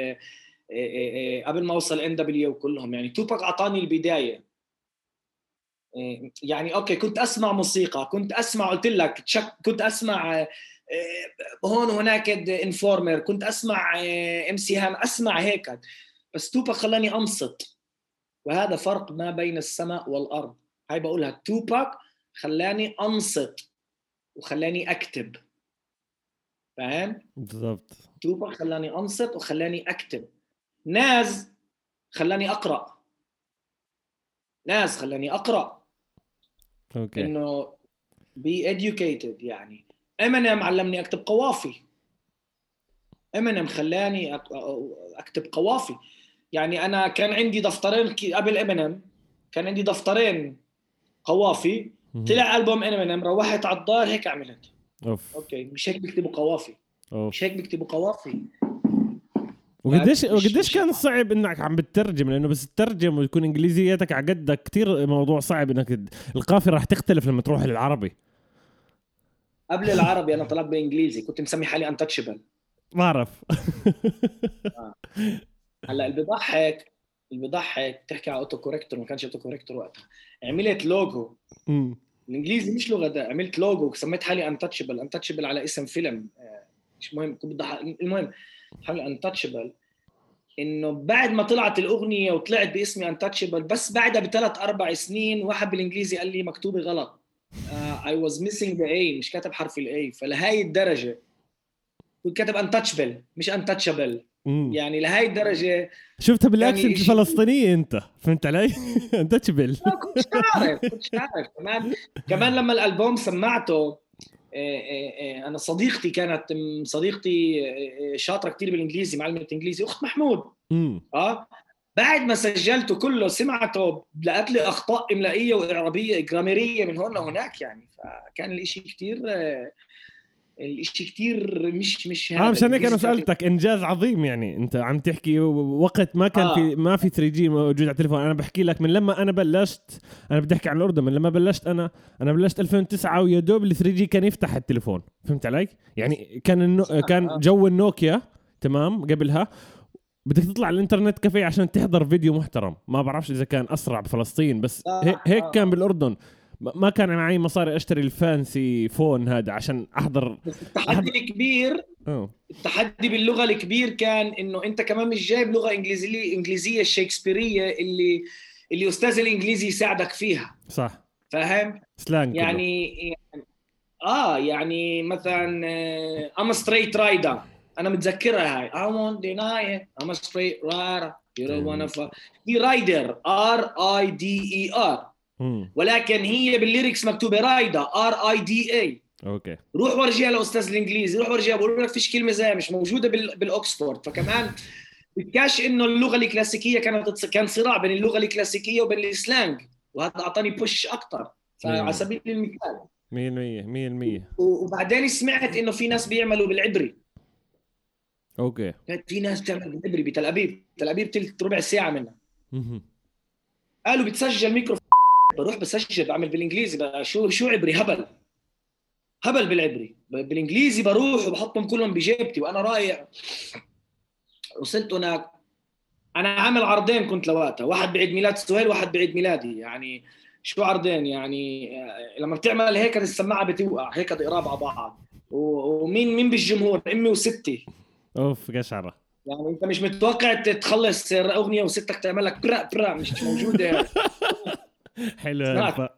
Speaker 1: إيه إيه إيه قبل ما أوصل ان دبليو كلهم يعني توباك أعطاني البداية. يعني okay كنت أسمع موسيقى كنت أسمع قلت لك check كنت أسمع هون وهناك Informer كنت أسمع MC Hammer أسمع هيك. بس توباك خلاني أنصت. وهذا فرق ما بين السماء والأرض. هاي بقولها توباك خلاني أنصت وخلاني أكتب. فاهم؟
Speaker 2: بالضبط.
Speaker 1: توباك خلاني أنصت وخلاني أكتب. Nas خلاني أقرأ. ناز خلاني أقرأ.
Speaker 2: okay.
Speaker 1: إنه be educated يعني. امينيم علمني أكتب قوافي. امينيم خلاني أكتب قوافي. يعني أنا كان عندي دفترين قبل امينيم كان عندي دفترين قوافي. طلع ألبوم امينيم روحت على الدار هيك عملت
Speaker 2: أوف.
Speaker 1: okay مش هيك بيكتبوا قوافي.
Speaker 2: أوف.
Speaker 1: مش هيك بيكتبوا قوافي.
Speaker 2: وقديش وقديش كان صعب إنك عم بتترجم؟ لأنه بس تترجم ويكون إنجليزيتك على قدك كثير موضوع صعب إنك القافية راح تختلف لما تروح للعربي.
Speaker 1: قبل العربي أنا طلعت بإنجليزي كنت مسمي حالي untouchable
Speaker 2: ما أعرف.
Speaker 1: هلأ اللي بضحك اللي بضحك تحكي على auto corrector ما كانش auto corrector وقتها. عملت لوجو. الإنجليزي مش لغة ده عملت لوجو سميت حالي untouchable untouchable على اسم فيلم. آه، مش مهم كنت بضحك المهم حالي untouchable إنه بعد ما طلعت الأغنية وطلعت باسمي untouchable بس بعدها بثلاث أربع سنين واحد بالإنجليزي قال لي مكتوبة غلط. I was missing the A مش كاتب حرف ال A فلهي الدرجة كنت كاتب untouchable مش
Speaker 2: أمم.
Speaker 1: يعني لهي الدرجة
Speaker 2: شفتها بال
Speaker 1: accent يعني
Speaker 2: الفلسطينيه أنت. فهمت علي؟ انت تشبل
Speaker 1: ما كنتش عارف كنتش عارف. كمان كمان لما الألبوم سمعته أنا صديقتي كانت صديقتي شاطرة كثير بالإنجليزي معلمة إنجليزي أخت محمود. آه بعد ما سجلته كله سمعته لقت لي أخطاء إملائية وإعرابية جراميرية من هون لهناك يعني فكان الإشي كثير الإشي كثير مش مش
Speaker 2: آه مشان هيك
Speaker 1: أنا كان-
Speaker 2: سألتك إنجاز عظيم يعني. أنت عم تحكي وقت ما كان
Speaker 1: آه.
Speaker 2: في ما في 3G موجود على التليفون. أنا بحكي لك من لما أنا بلشت أنا بدي أحكي عن الأردن من لما بلشت أنا أنا بلشت 2009 ويا دوب ال 3G كان يفتح التليفون. فهمت علي؟ يعني كان النو... كان
Speaker 1: آه.
Speaker 2: جو النوكيا تمام قبلها. بدك تطلع على الإنترنت كافيه عشان تحضر فيديو محترم. ما بعرفش إذا كان أسرع بفلسطين بس
Speaker 1: آه،
Speaker 2: هي- هيك
Speaker 1: آه.
Speaker 2: كان بالأردن. ما كان معي مصاري أشتري ال fancy phone هذا عشان احضر
Speaker 1: بس التحدي الكبير
Speaker 2: آه
Speaker 1: التحدي باللغة الكبير كان إنه أنت كمان مش جايب لغة انجليزيه إنجليزية الشكسبيريه اللي اللي أستاذ الإنجليزي يساعدك فيها.
Speaker 2: صح.
Speaker 1: فاهم؟
Speaker 2: slang كله.
Speaker 1: يعني يعني- آه يعني مثلا I'm straight rider أنا متذكرها هاي. I won't deny it. I'm a straight rider. You don't wanna fuck the rider R I D E
Speaker 2: R.
Speaker 1: ولكن هي بال lyrics مكتوبة ridah R I D
Speaker 2: A okay.
Speaker 1: روح ورجيها لاستاذ الإنجليزي روح ورجيها بقول لك فيش كلمة زيها مش موجودة بال... بالاوكسفورد فكمان بدكاش إنه اللغة الكلاسيكية كانت كان صراع بين اللغة الكلاسيكية وبين ال slang وهذا أعطاني push أكثر فعلى. سبيل المثال.
Speaker 2: 100% 100%
Speaker 1: و- وبعدين سمعت إنه في ناس بيعملوا بالعبري.
Speaker 2: okay.
Speaker 1: في ناس بتعمل بالعبري بتل أبيب تل أبيب تلت ربع ساعة منها. قالوا بتسجل ميكرو بروح بسجل بعمل بالإنجليزي بقى شو شو عبري؟ هبل. هبل بالعبري. بالإنجليزي بروح وبحطهم كلهم بجيبتي وأنا رايح. وصلت هناك. أنا عامل عرضين كنت لوقتها. واحد بعيد ميلاد سهيل واحد بعيد ميلادي. يعني شو عرضين؟ يعني آه، لما بتعمل هيك السماعة بتوقع. هيك قراب على بعض. ومين مين بالجمهور؟ أمي وستي.
Speaker 2: أوف قشعره
Speaker 1: يعني أنت مش متوقع تخلص أغنية وستك تعمل لك برا برا مش موجودة. [laughs]
Speaker 2: حلو.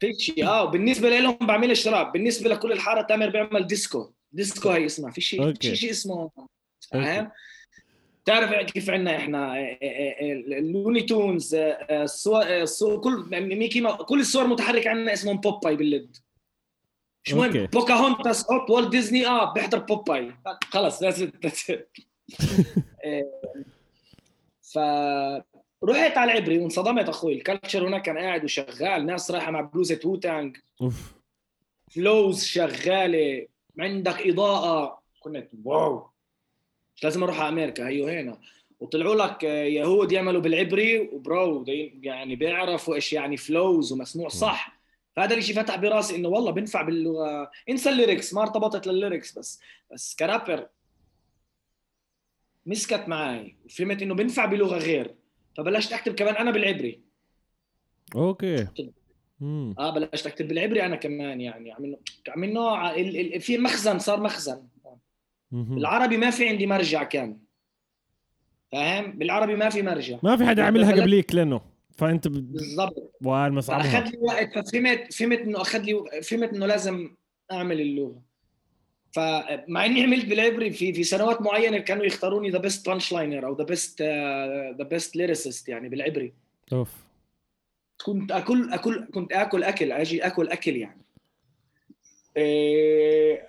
Speaker 1: فيش آه وبالنسبة لهم بعملش راب بالنسبة لكل الحارة تامر بيعمل ديسكو. ديسكو هي اسمها. في شيء. في شيء اسمه فاهم؟ تعرف كيف عندنا إحنا آه، آه، آه، اللوني تونز آه، آه، الصور آه، كل ميكي كل الصور المتحركه عندنا اسمهم بوباي بالليد مش مهم. بوكاهونتاس حط والت ديزني آه بيحضر بوباي. خلص. [laughs] آه، ف رحت على العبري وانصدمت أخوي. ال culture هناك كان قاعد وشغال ناس رايحة مع بلوزة ووتانج
Speaker 2: أوف.
Speaker 1: flows شغالة. عندك إضاءة. كنت wow. مش لازم أروح على أمريكا هيو هنا. وطلعوا لك يهود يعملوا بالعبري و pro يعني بيعرفوا إيش يعني flows ومسموع صح. فهذا الشيء فتح براسي إنه والله بنفع باللغة انسى ال lyrics. ما ارتبطت لل lyrics بس. بس كرابر مسكت معي وفهمت إنه بنفع بلغة غير. فبلشت أكتب كمان أنا بالعبري.
Speaker 2: أوكي. مم.
Speaker 1: آه بلشت أكتب بالعبري أنا كمان يعني. عم عم نوع. في مخزن صار مخزن. بالعربي ما في عندي مرجع كان. فاهم؟ بالعربي ما في مرجع.
Speaker 2: ما في حدا عملها قبليك لأنه. فأنت ب...
Speaker 1: بالضبط. فأخذ
Speaker 2: مصعبها
Speaker 1: لي وقت ففهمت فهمت إنه أخذ لي فهمت إنه لازم أعمل اللغة. فمع إني عملت بالعبري في في سنوات معينة كانوا يختاروني the best punchliner أو the best the best lyricist يعني بالعبري.
Speaker 2: أوف.
Speaker 1: كنت اكل اكل كنت آكل أكل أجي آكل أكل يعني. إيه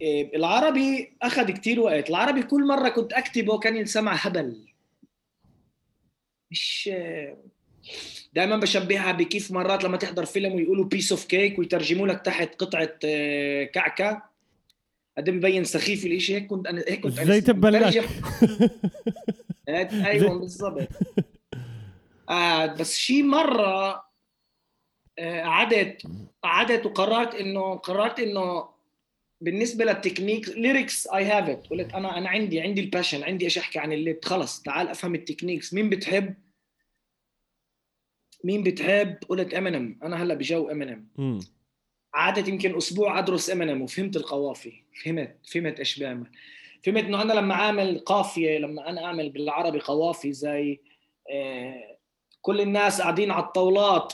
Speaker 1: إيه العربي أخذ كتير وقت. العربي كل مرة كنت أكتبه كان ينسمع هبل. مش دائما بشبهها بكيف مرات لما تحضر فيلم ويقولوا piece of cake ويترجموا لك تحت قطعة آه، كعكة. قد ببين سخيف الإشي؟ هيك كنت أنا هيك كنت أنا
Speaker 2: زي لك
Speaker 1: بترجم- أيوه بالضبط. [laughs] آه بس شي مرة آه، قعدت قعدت وقررت انه قررت إنه بالنسبة لل technique lyrics I have it قلت أنا أنا عندي عندي ال passion عندي إيش أحكي عن اللد خلص تعال أفهم ال techniques. مين بتحب؟ مين بتحب؟ قلت امينيم أنا هلأ بجو امينيم. قعدت يمكن أسبوع أدرس امينيم وفهمت القوافي. فهمت فهمت إيش بيعمل. فهمت إنه أنا لما أعمل قافية لما أنا أعمل بالعربي قوافي زي آه، كل الناس قاعدين على الطاولات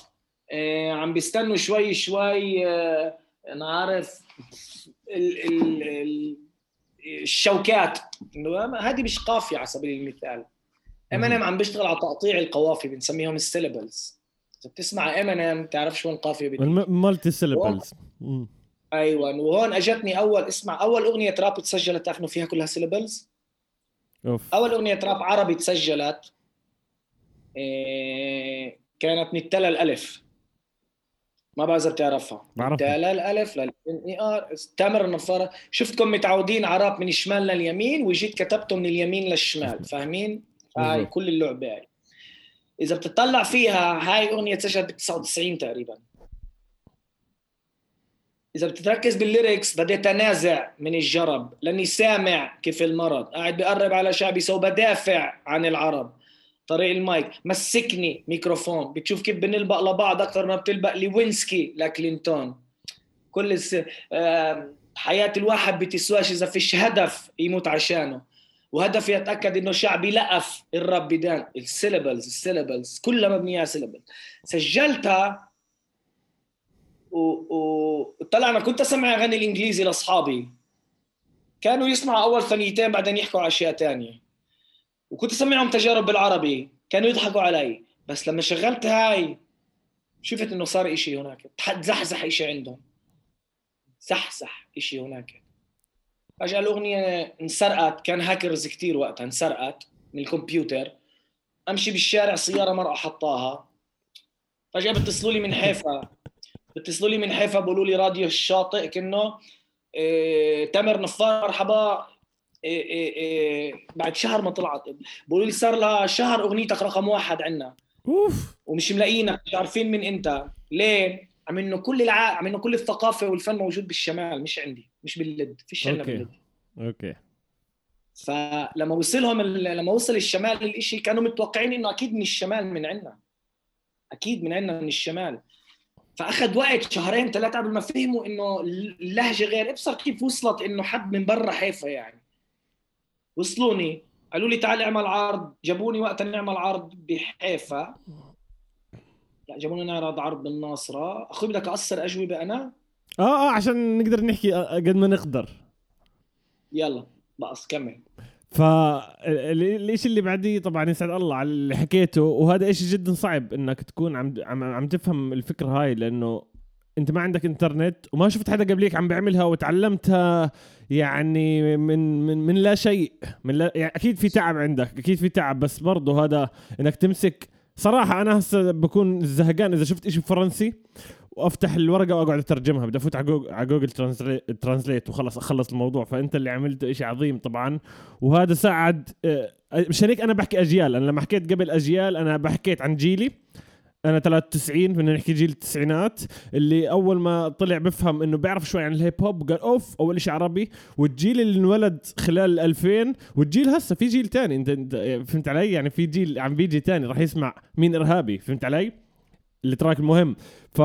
Speaker 1: آه، عم بيستنوا شوي شوي آه، أنا عارف ال ال ال الشوكات. إنه هذه مش قافية على سبيل المثال. امينيم عم بيشتغل على تقطيع القوافي بنسميهم ال syllables بتسمع امينيم تعرف شو القافية بدي.
Speaker 2: ال multi-syllables
Speaker 1: أيوه وهون أجتني أول اسمع أول أغنية راب تسجلت تعرف إنه فيها كلها syllables
Speaker 2: أوف.
Speaker 1: أول أغنية راب عربي تسجلت إيه كانت من التلا ل الألف ما بعرف إذا بتعرفها.
Speaker 2: بعرفها.
Speaker 1: تلا ل الألف لل إي آر. تامر النفار شفتكم متعودين على راب من الشمال لليمين وجيت كتبته من اليمين للشمال [laughs] فاهمين؟ هاي. كل اللعبة هاي. إذا بتطلع فيها هاي أغنية تسجلت ب 99 تقريبا. إذا بتتركز بال lyrics بديت انازع من الجرب لأني سامع كيف المرض. قاعد بقرب على شعبي so بدافع عن العرب. طريق المايك. مسكني ميكروفون. بتشوف كيف بنلبق لبعض أكثر ما بتلبق لوينسكي لكلينتون. كل الس... آم، حياة الواحد بتسواش إذا فيش هدف يموت عشانه. وهدف يتاكد إنه شعبي لقف الرب بدان السيلبلز السيلبلز كلها مبنيه على سيلبلز سجلتها وطلعنا كنت أسمع أغاني الإنجليزي لأصحابي. كانوا يسمعوا أول ثانيتين بعدين يحكوا على أشياء ثانية وكنت أسمعهم تجارب بالعربي. كانوا يضحكوا علي. بس لما شغلت هاي شفت إنه صار إشي هناك. تزحزح إشي عندهم. زحزح إشي هناك. فجأة الأغنية انسرقت كان هاكرز كتير وقتها انسرقت من الكمبيوتر. أمشي بالشارع سيارة مرأة حطاها فجأة بتصلوا لي من حيفا. بتصلوا لي من حيفا بقولوا لي راديو الشاطئ كأنه إيه تامر نفار مرحبا. إيه إيه إيه بعد شهر ما طلعت. بقولوا لي صار لها شهر أغنيتك رقم واحد عندنا
Speaker 2: أوف.
Speaker 1: ومش ملاقيينك مش عارفين من إنت. ليه؟ عم إنه كل الع... عم إنه كل الثقافة والفن موجود بالشمال مش عندي. مش باللد فيش عندنا
Speaker 2: أوكي.
Speaker 1: باللد.
Speaker 2: أوكي.
Speaker 1: فلما وصلهم. لما وصل الشمال الإشي كانوا متوقعين إنه أكيد من الشمال من عندنا أكيد من عندنا من الشمال. فأخذ وقت شهرين ثلاثة قبل ما فهموا إنه اللهجة غير. ابصر كيف وصلت إنه حد من برا حيفا يعني. وصلوني قالوا لي تعال اعمل عرض. جابوني وقتها نعمل عرض بحيفا. لا جابوني نعرض عرض بالناصرة. أخوي بدك أقصر أجوبة أنا؟
Speaker 2: آه آه عشان نقدر نحكي آه، قد ما نقدر.
Speaker 1: يلا بقص كمل.
Speaker 2: فالشيء اللي بعديه طبعا يسعد الله على اللي حكيته وهذا شيء جدا صعب إنك تكون عم عم, عم تفهم الفكرة هاي لأنه أنت ما عندك إنترنت وما شفت حدا قبليك عم بيعملها وتعلمتها يعني من من من لا شيء من لا يعني أكيد في تعب عندك أكيد في تعب بس برضه هذا إنك تمسك. صراحة أنا هسه بكون زهقان إذا شفت إشي فرنسي وافتح الورقة واقعد اترجمها بدي افوت على Google, Translate, وخلص أخلص الموضوع. فأنت اللي عملته شيء عظيم طبعا. وهذا ساعد آه، مشان هيك أنا بحكي أجيال. أنا لما حكيت قبل أجيال أنا بحكيت عن جيلي. أنا 93 بدنا نحكي جيل التسعينات. اللي أول ما طلع بفهم إنه بيعرف شوي عن ال hip hop قال أوف أول شيء عربي. والجيل اللي انولد خلال 2000 والجيل هسه في جيل تاني. انت, فهمت علي؟ يعني في جيل عم بيجي تاني راح يسمع مين إرهابي. فهمت علي؟ ال track المهم. ف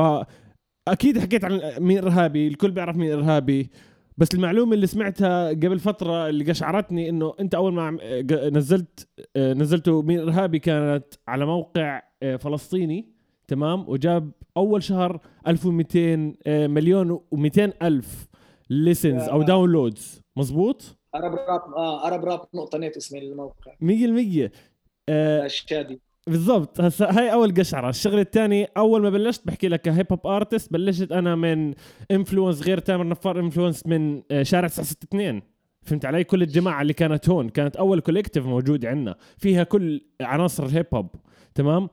Speaker 2: أكيد حكيت عن مين إرهابي الكل بيعرف مين إرهابي. بس المعلومة اللي سمعتها قبل فترة اللي قشعرتني إنه أنت أول ما نزلت آه، نزلته مين إرهابي كانت على موقع آه، فلسطيني تمام؟ وجاب أول شهر 1200 آه، مليون و200 ألف listens أو downloads مزبوط
Speaker 1: ArabRap آه ArabRap نقطة نت اسم الموقع
Speaker 2: 100% آه،
Speaker 1: الشادي
Speaker 2: بالضبط. هسا هاي أول قشعرة. الشغلة الثانية أول ما بلشت بحكي لك ك hip hop artist بلشت أنا من influence غير تامر نفار influence من آه، شارع 962 فهمت علي؟ كل الجماعة اللي كانت هون. كانت أول collective موجوده عندنا. فيها كل عناصر ال hip hop. تمام؟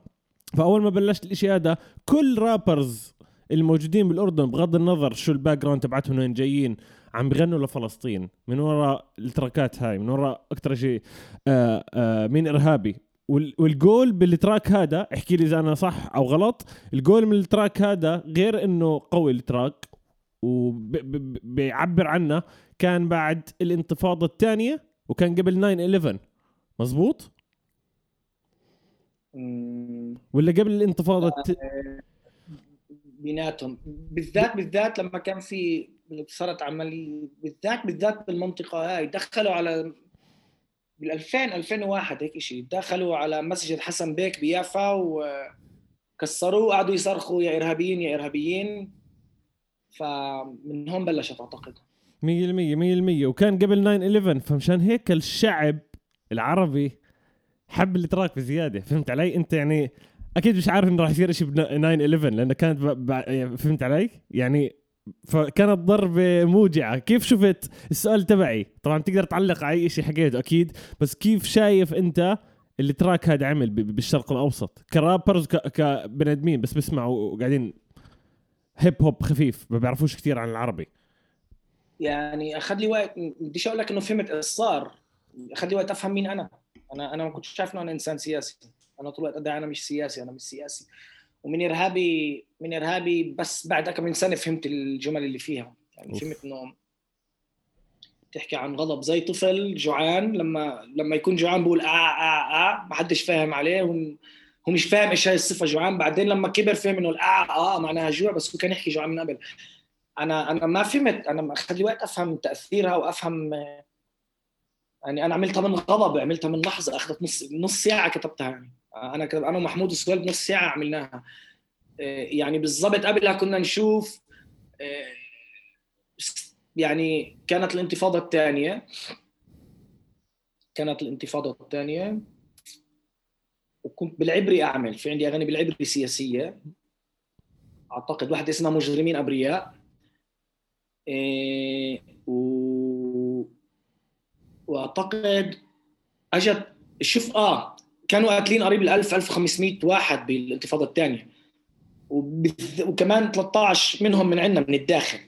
Speaker 2: فأول ما بلشت الإشي هذا كل rappers الموجودين بالأردن بغض النظر شو ال background تبعتهم وين جايين عم بغنوا لفلسطين. من وراء ال trackات هاي من وراء أكثر شيء آه آه مين إرهابي. وال goal بال track هذا احكي لي إذا أنا صح أو غلط. الجول من ال track هذا غير إنه قوي ال track وبيعبر عنه. كان بعد الانتفاضة الثانية وكان قبل 9 11 مزبوط ولا قبل الانتفاضة الت...
Speaker 1: بيناتهم. بالذات بالذات لما كان في صارت عملية بالذات بالذات بالمنطقة هاي. دخلوا على بال 2000 2001 هيك شيء دخلوا على مسجد حسن بيك بيافا وكسروه وقعدوا يصرخوا يا إرهابيين يا إرهابيين. فمن هون بلشت أعتقد.
Speaker 2: 100% 100% وكان قبل 9 11 فمشان هيك الشعب العربي حب الاتراك بزيادة. فهمت علي؟ أنت يعني أكيد مش عارف انه راح يصير شيء ب 9 11 لأنه كانت ب... ب... فهمت علي؟ يعني فكانت ضربة موجعة. كيف شفت السؤال تبعي؟ طبعا تقدر تعلق على أي شيء حكيته أكيد بس كيف شايف أنت اللي تراك هذا عمل بالشرق الأوسط؟ كرابرز. كبني آدمين بس بيسمعوا وقاعدين هيب هوب خفيف ما بيعرفوش كثير عن العربي.
Speaker 1: يعني أخذ لي وقت بديش أقول لك إنه فهمت إيش صار. أخذ لي وقت أفهم مين أنا. أنا أنا ما كنتش شايف إنه أنا إنسان سياسي. أنا طول الوقت أدعي أنا مش سياسي أنا مش سياسي. ومن إرهابي من إرهابي بس بعد كم من سنة فهمت الجمل اللي فيها. يعني
Speaker 2: أوف.
Speaker 1: فهمت إنه تحكي عن غضب زي طفل جوعان لما لما يكون جوعان بقول آه آه آه ما حدش فاهم عليه هو هو مش فاهم إيش هاي الصفة جوعان. بعدين لما كبر فهم إنه الاه آه معناها جوع بس هو كان يحكي جوعان من قبل. أنا أنا ما فهمت أنا اخذ لي وقت أفهم تأثيرها وأفهم يعني أنا عملتها من غضب عملتها من لحظة أخذت نص نص ساعة كتبتها يعني. أنا أنا ومحمود السويل بنص ساعة عملناها. يعني بالضبط قبلها كنا نشوف يعني كانت الانتفاضة الثانية. كانت الانتفاضة الثانية. وكنت بالعبري أعمل في عندي أغاني بالعبري سياسية. أعتقد واحدة اسمها مجرمين أبرياء. إيه و... وأعتقد أجت شوف آه كانوا قاتلين قريب ال 1000 1500 واحد بالانتفاضة الثانية وبث... وكمان 13 منهم من عندنا من الداخل.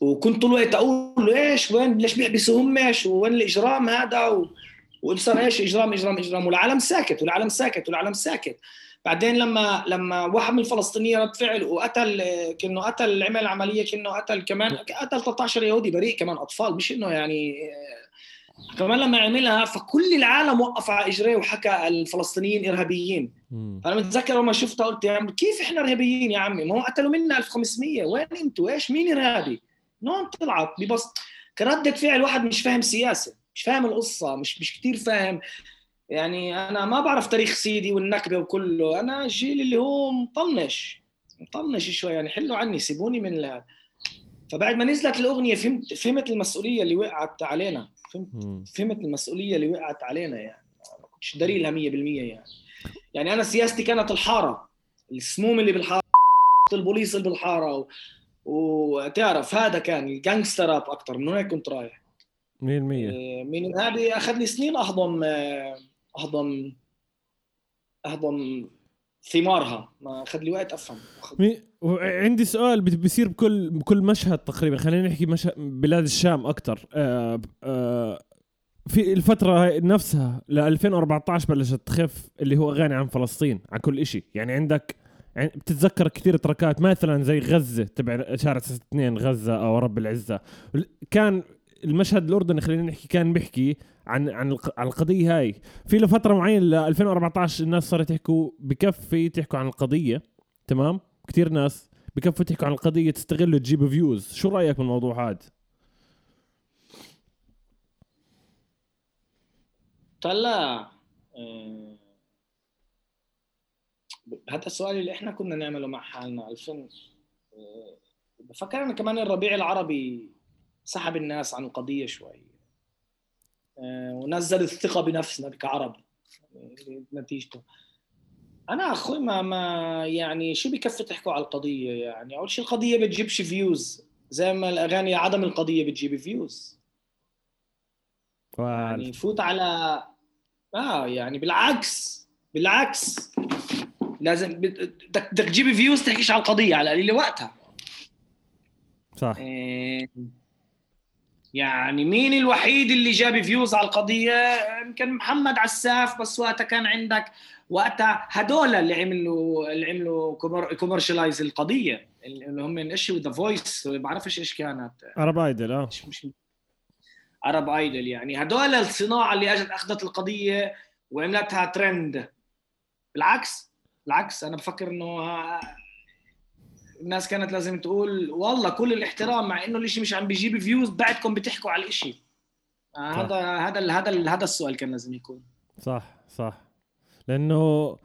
Speaker 1: وكنت طول الوقت أقول له إيش وين ليش بيحبسوا همش وين الإجرام هذا؟ و... وصار إيش إجرام إجرام إجرام. والعالم ساكت والعالم ساكت والعالم ساكت. بعدين لما لما واحد من الفلسطينيين رد فعل وقتل كأنه قتل عمل عملية كأنه قتل كمان قتل 13 يهودي بريء كمان أطفال. مش إنه يعني كمان لما عملها فكل العالم وقف على إجريه وحكى الفلسطينيين إرهابيين. فانا متذكر لما شفتها قلت يا عم كيف إحنا إرهابيين يا عمي؟ ما هو قتلوا منا 1500 وين أنتوا؟ إيش؟ مين إرهابي؟ نون طلعت ببسط كردة فعل واحد مش فاهم سياسة مش فاهم القصة مش مش كثير فاهم. يعني أنا ما بعرف تاريخ سيدي والنكبة وكله. أنا الجيل اللي هو مطنش مطنش شوي. يعني حلوا عني سيبوني من ال... فبعد ما نزلت الأغنية فهمت فهمت المسؤولية اللي وقعت علينا. فهمت؟ فهمت المسؤولية اللي وقعت علينا يعني. ما كنتش داري لها 100% يعني. يعني أنا سياستي كانت الحارة. السموم اللي بالحارة البوليس اللي بالحارة و... وتعرف هذا كان ال gangster rap أكثر من هيك كنت رايح.
Speaker 2: 100%
Speaker 1: من هذه اخذ لي سنين أهضم أهضم أهضم ثمارها. ما اخذ لي وقت أفهم.
Speaker 2: عندي سؤال بيصير بكل بكل مشهد تقريبا. خلينا نحكي مشهد بلاد الشام أكثر آه آه في الفترة نفسها ل 2014 بلشت تخف اللي هو اغاني عن فلسطين عن كل شيء يعني عندك يعني بتتذكر كثير تركات مثلا زي غزة تبع شارع 62 غزة أو رب العزة. كان المشهد الأردني خلينا نحكي كان بيحكي عن عن عن القضية هاي. في لفترة معينة ل 2014 الناس صارت يحكوا بكفي تحكوا عن القضية تمام؟ كثير ناس بكفوا تحكوا عن القضية تستغلوا تجيبوا فيوز شو رأيك بالموضوع هذا
Speaker 1: طلع آه، هذا السؤال اللي إحنا كنا نعمله مع حالنا 2000 آه، بفكر أنا كمان الربيع العربي سحب الناس عن القضية شوي. آه، ونزل الثقة بنفسنا كعرب نتيجته. أنا أخوي ما ما يعني شو بكفي تحكوا على القضية يعني؟ أول شيء القضية بتجيبش views زي ما الأغاني عدم القضية بتجيب views يعني فوت على آه يعني بالعكس بالعكس. لازم بدك تجيب views تحكيش على القضية على القليله وقتها.
Speaker 2: صح. إيه
Speaker 1: يعني مين الوحيد اللي جاب views على القضية؟ يمكن محمد عساف بس وقتها كان عندك وقتها هدول اللي عملوا اللي عملوا commercialize القضية اللي هم من إيش The Voice ما بعرفش إيش كانت.
Speaker 2: Arab Idol آه.
Speaker 1: مش Arab Idol يعني. هدول الصناعة اللي اجت أخذت القضية وعملتها ترند بالعكس بالعكس أنا بفكر إنه الناس كانت لازم تقول والله كل الاحترام مع إنه الإشي مش عم بيجيب views بعدكم بتحكوا على الإشي. آه هذا هذا هذا هذا السؤال كان لازم يكون.
Speaker 2: صح صح. لأنه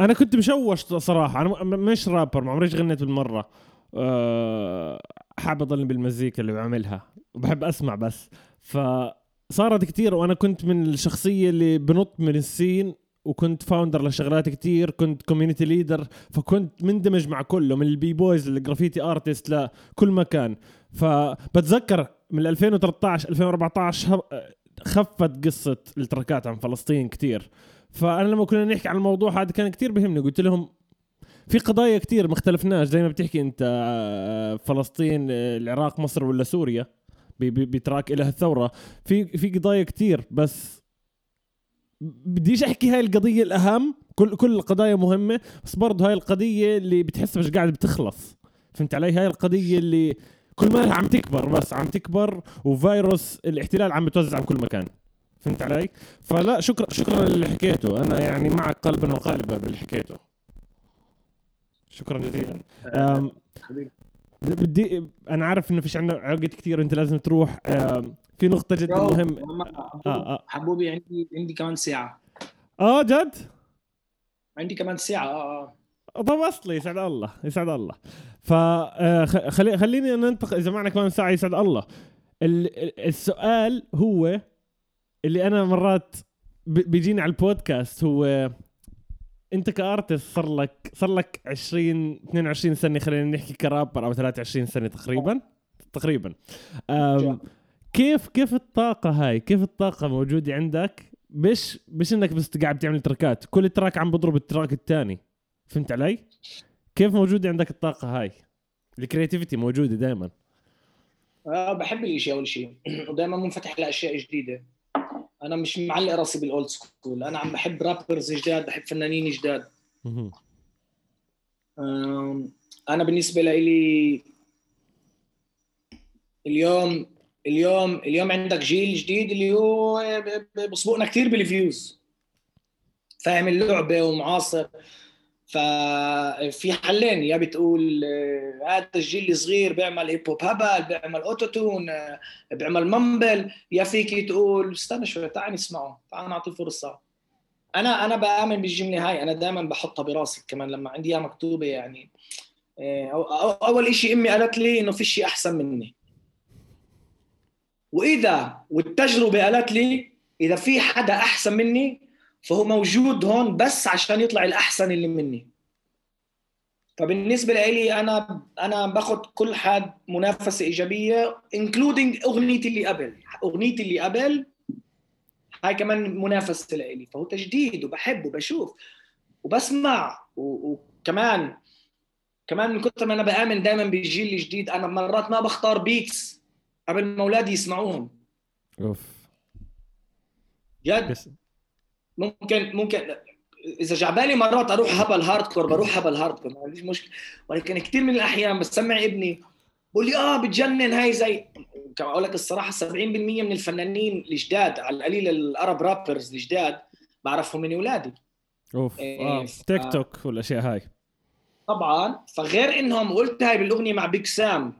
Speaker 2: أنا كنت مشوش صراحة. أنا مش رابر ما عمريش غنيت بالمرة. أه حابب أضلني بالمزيكا اللي بعملها. وبحب أسمع بس. فصارت كتير وأنا كنت من الشخصية اللي بنط من ال scene وكنت founder لشغلات كتير كنت community leader فكنت مندمج مع كله من ال b-boys لل graffiti artist لكل مكان. فبتذكر من 2013 2014 خفت قصة التركات عن فلسطين كتير. فأنا لما كنا نحكي عن الموضوع هذا كان كتير بهمني قلت لهم في قضايا كتير ما اختلفناش. زي ما بتحكي أنت آه، فلسطين العراق مصر ولا سوريا بتراك لها الثورة. في في قضايا كتير بس بديش أحكي هاي القضية الأهم كل كل القضايا مهمة بس برضه هاي القضية اللي بتحس مش قاعدة بتخلص. فهمت علي؟ هاي القضية اللي كل ما عم تكبر بس عم تكبر وفيروس الاحتلال عم بتوزع بكل مكان. فهمت علي؟ فلا شكرا شكرا للي حكيته. أنا يعني معك قلبا وقالبا باللي حكيته. شكرا جزيلا. بدي أنا عارف إنه فيش عندنا عقد كثير وأنت لازم تروح. أم، في نقطة جدا مهمة آه، آه.
Speaker 1: حبوبي عندي عندي كمان ساعة.
Speaker 2: آه جد؟
Speaker 1: عندي كمان ساعة آه آه.
Speaker 2: طب أصلي يسعد الله يسعد الله. ف آه، خليني ننتقل إذا معنا كمان ساعة يسعد الله. ال- ال- السؤال هو اللي أنا مرات بيجيني على البودكاست هو أنت ك artist صار لك صار لك 20 22 سنة خلينا نحكي كرابر أو 23 سنة تقريبا؟ تقريبا. كيف كيف الطاقة هاي؟ كيف الطاقة موجودة عندك؟ مش مش إنك بس قاعد تعمل تراكات كل track عم بضرب ال track الثاني فهمت علي؟ كيف موجودة عندك الطاقة هاي؟ ال creativity موجودة دائما
Speaker 1: آه بحب الإشي أول شيء [clears throat] ودائما منفتح لأشياء جديدة. أنا مش معلق راسي بال old school. أنا عم بحب rappers جداد بحب فنانين جداد. أنا بالنسبة لي اليوم اليوم اليوم عندك جيل جديد اللي هو بسبقنا كثير بال views. فاهم؟ اللعبة ومعاصر. ففي حلين يا بتقول آه، هذا الجيل الصغير بيعمل hip hop هبل بيعمل auto-tune آه، بيعمل mumble يا فيك تقول استنى شوي تعال نسمعه تعال نعطيه فرصة. أنا أنا بآمن بالجمله هاي أنا دائما بحطها براسي كمان لما عندي إياها مكتوبة يعني. آه، أو أول شيء أمي قالت لي إنه في شيء أحسن مني. وإذا والتجربة قالت لي إذا في حدا أحسن مني فهو موجود هون بس عشان يطلع الأحسن اللي مني. فبالنسبة لي أنا أنا باخذ كل حد منافسة إيجابية including أغنيتي اللي قبل. أغنيتي اللي قبل هاي كمان منافسة لإلي. فهو تجديد وبحب وبشوف وبسمع وكمان كمان من كثر ما أنا بآمن دائما بالجيل الجديد أنا مرات ما بختار beats قبل ما اولادي يسمعوهم.
Speaker 2: أوف.
Speaker 1: جد؟
Speaker 2: بس
Speaker 1: ممكن ممكن إذا جعبالي مرات أروح هبل hardcore بروح هبل hardcore ما عنديش مشكلة. ولكن كثير من الأحيان بسمع ابني بقول لي آه بتجنن هاي زي كما أقول لك الصراحة 70% من الفنانين الجداد على القليل الأرب رابرز الجداد بعرفهم من أولادي.
Speaker 2: أوف.
Speaker 1: إيه،
Speaker 2: آه
Speaker 1: ف-
Speaker 2: تيك توك والأشياء هاي.
Speaker 1: طبعا. فغير إنهم قلت هاي بالأغنية مع بيج سام آه،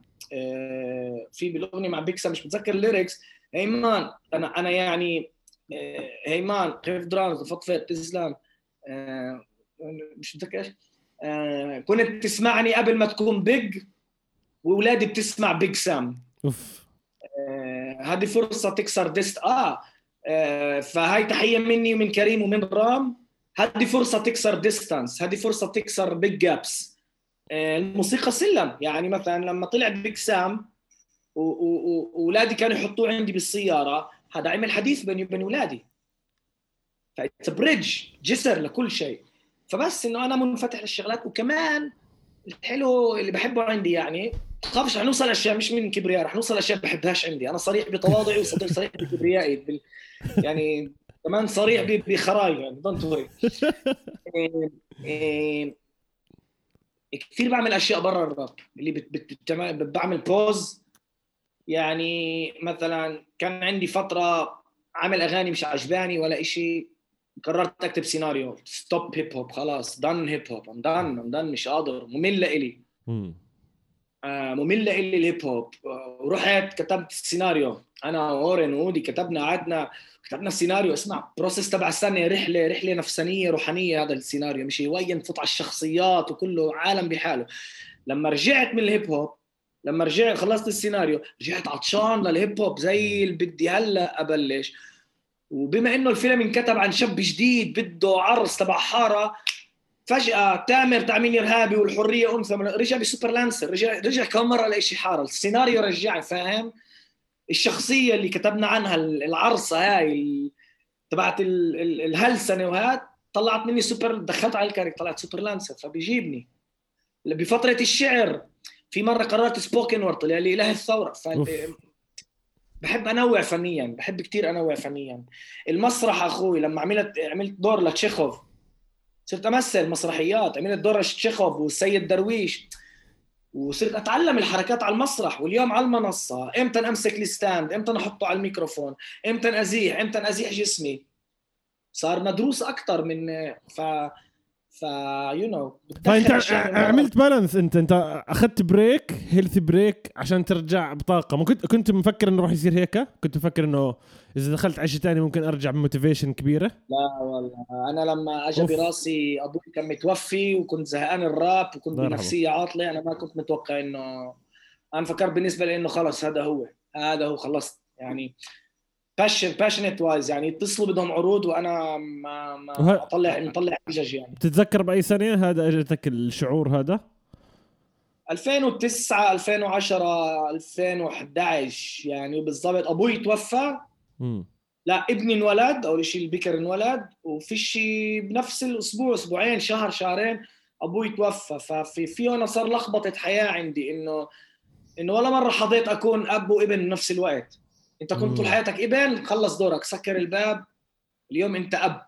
Speaker 1: في بالاغنيه مع بيج سام مش متذكر الليركس هيمان أنا أنا يعني آه، هيمان كيف درامز فطفت تسلم آه، مش متذكر آه، كنت تسمعني قبل ما تكون بيج واولادي بتسمع بيج سام
Speaker 2: أوف.
Speaker 1: آه، هذه فرصة تكسر ديست. آه آه، فهاي تحية مني ومن كريم ومن رام. هذه فرصة تكسر ديستانس هذه فرصة تكسر بيج جابس الموسيقى سلم. يعني مثلا لما طلع بيج سام واولادي كانوا يحطوه عندي بالسيارة هذا عمل حديث بيني وبين اولادي ف it's bridge جسر لكل شيء. فبس إنه أنا منفتح للشغلات. وكمان الحلو اللي بحبه عندي يعني تخافش رح نوصل أشياء مش من كبرياء رح نوصل أشياء بحبهاش عندي. أنا صريح بتواضعي وصديق صريح بكبريائي. بال... يعني كمان صريح ب- بخراي يعني don't worry [laughs] كثير بعمل أشياء برا الراب اللي بت... بت... بعمل pause يعني مثلا كان عندي فترة عامل أغاني مش عجباني ولا إشي قررت أكتب سيناريو stop hip hop خلاص done hip hop I'm done I'm done مش قادر ممل لإلي آه، مملة إلي ال hip hop. آه، ورحت كتبت سيناريو أنا وأورين وودي كتبنا قعدنا كتبنا السيناريو. اسمع process تبع السنة رحلة رحلة نفسانية روحانية هذا السيناريو. مش وين تفوت على الشخصيات وكله عالم بحاله. لما رجعت من ال hip hop لما رجعت خلصت السيناريو رجعت عطشان لل hip hop. زي اللي بدي هلأ أبلش. وبما إنه الفيلم انكتب عن شاب جديد بده عرس تبع حارة فجأة تامر تأمين إرهابي والحرية أنثى من- رجع بسوبر لانسر رجع رجع كم مرة لإشي حارة السيناريو رجعني فاهم؟ الشخصية اللي كتبنا عنها العرصة هاي تبعت ال- ال- الهلسنة وهاد طلعت مني سوبر دخلت على الكارك طلعت سوبر لانسر فبيجيبني. بفترة الشعر في مرة قررت سبوكن وورد طلع لي إله الثورة. ف... بحب أنوع فنيا بحب كتير أنوع فنيا. المسرح أخوي لما عملت عملت دور لتشيخوف صرت أمثل مسرحيات عملت دور لتشيخوف والسيد درويش. وصرت أتعلم الحركات على المسرح واليوم على المنصة. إمتى أمسك ال stand؟ إمتى احطه على الميكروفون؟ إمتى أزيح؟ إمتى أزيح جسمي؟ صار مدروس أكثر من ف ف you know
Speaker 2: فإنت عملت balance أنت. أنت أخذت break health break عشان ترجع بطاقة. ما كنت مفكر إنه راح يصير هيك؟ كنت مفكر إنه إذا دخلت عيشه ثانية ممكن أرجع ب motivation كبيرة؟
Speaker 1: لا والله. أنا لما أجى براسي أبوي كان متوفي وكنت زهقان الراب وكنت بنفسية عاطلة أنا ما كنت متوقع انه أنا فكرت بالنسبة لي إنه خلص هذا هو. هذا هو خلصت. يعني passion passion wise يعني يتصلوا بدهم عروض وأنا ما ما اطلع مطلع حجج يعني.
Speaker 2: بتتذكر بأي سنة هذا إجتك الشعور هذا؟
Speaker 1: 2009 2010 2011 يعني بالضبط أبوي توفى. م. لا ابني انولد أول شيء البكر انولد وفي شيء بنفس الأسبوع أسبوعين شهر شهرين أبوي توفى. ففي في هنا صار لخبطة حياة عندي انه إنه ولا مرة حظيت أكون أب وابن بنفس الوقت. انت كنت طول حياتك ابن خلص دورك سكر الباب. اليوم انت أب.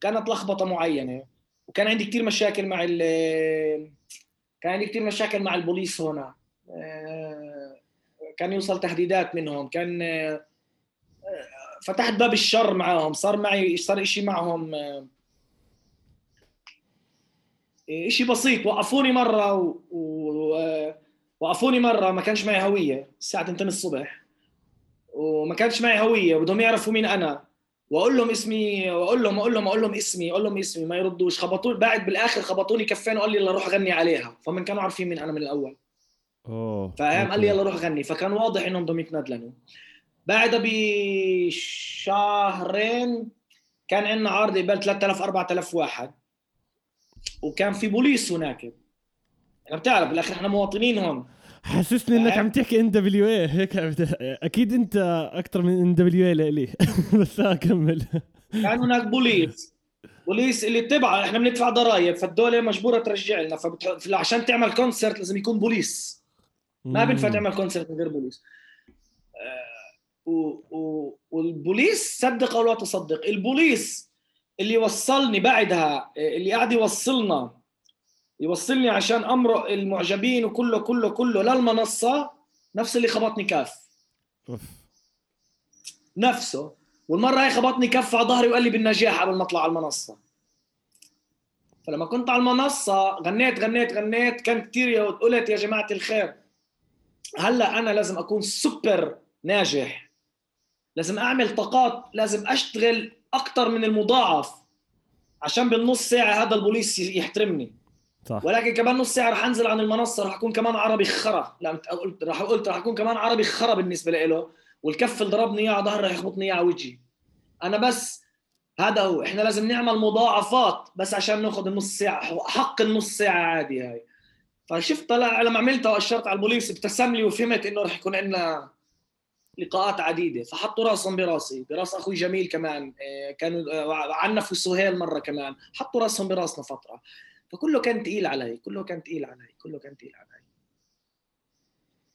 Speaker 1: كانت لخبطة معينة. وكان عندي كثير مشاكل مع ال كان عندي كثير مشاكل مع البوليس هنا. آه، كان يوصل تهديدات منهم. كان آه، فتحت باب الشر معاهم. صار معي صار شيء معهم آه، شيء بسيط. وقفوني مرة و... و... وقفوني مرة. ما كانش معي هوية. الساعة 2 الصبح. وما كانش معي هوية وبدهم يعرفوا مين أنا. وأقول لهم اسمي وأقول لهم أقول لهم أقول لهم اسمي أقول لهم اسمي ما يردوش. خبطوني بعد بالآخر خبطوني كفين وقال لي يلا روح غني عليها. فمن كانوا عارفين مين أنا من الأول.
Speaker 2: أوه
Speaker 1: فاهم قال لي يلا روح غني. فكان واضح إنهم بدهم يتندلنوا بعدها بشهرين كان عندنا عرض قبل 3000 4000 واحد. وكان في بوليس هناك. يعني بتعرف بالآخر إحنا مواطنين هون.
Speaker 2: حسسني إنك عم تحكي NWA هيك أكيد أنت أكثر من NWA لإلي. [laughs] بس اكمل
Speaker 1: كان هناك بوليس. بوليس اللي تبع إحنا بندفع ضرائب فالدولة مجبورة ترجع لنا. فبتح... عشان تعمل concert لازم يكون بوليس. ما بينفع تعمل كونسرت من غير بوليس. آه، و... و... والبوليس صدق أو لا تصدق. البوليس اللي وصلني بعدها اللي قاعد يوصلنا يوصلني عشان امرق المعجبين وكله كله كله. للمنصه نفس اللي خبطني كف نفسه. والمرة هاي خبطني كف على ظهري وقال لي بالنجاح قبل ما أطلع على المنصة. فلما كنت على المنصة غنيت غنيت غنيت. كان كثير قلت يا جماعة الخير. هلأ أنا لازم أكون سوبر ناجح. لازم أعمل طاقات لازم أشتغل أكثر من المضاعف. عشان بالنص ساعة هذا البوليس يحترمني. صح. ولكن كمان نص ساعة رح أنزل عن المنصة رح أكون كمان عربي خرا. لا قلت رح قلت رح أكون كمان عربي خرا بالنسبة له. والكف اللي ضربني إياه على ظهري رح يخبطني إياه على وجهي. أنا بس هذا هو. إحنا لازم نعمل مضاعفات بس عشان ناخذ النص ساعة. حق النص ساعة عادي هاي. فشفت طلع لما عملتها وأشرت على البوليس ابتسم لي وفهمت إنه رح يكون عندنا لقاءات عديدة. فحطوا راسهم براسي. براس أخوي جميل كمان. آه، كانوا آه، عنفوا سهيل مرة كمان. حطوا راسهم براسنا فترة. فكله كان تقيل علي كله كان تقيل علي كله كان تقيل علي.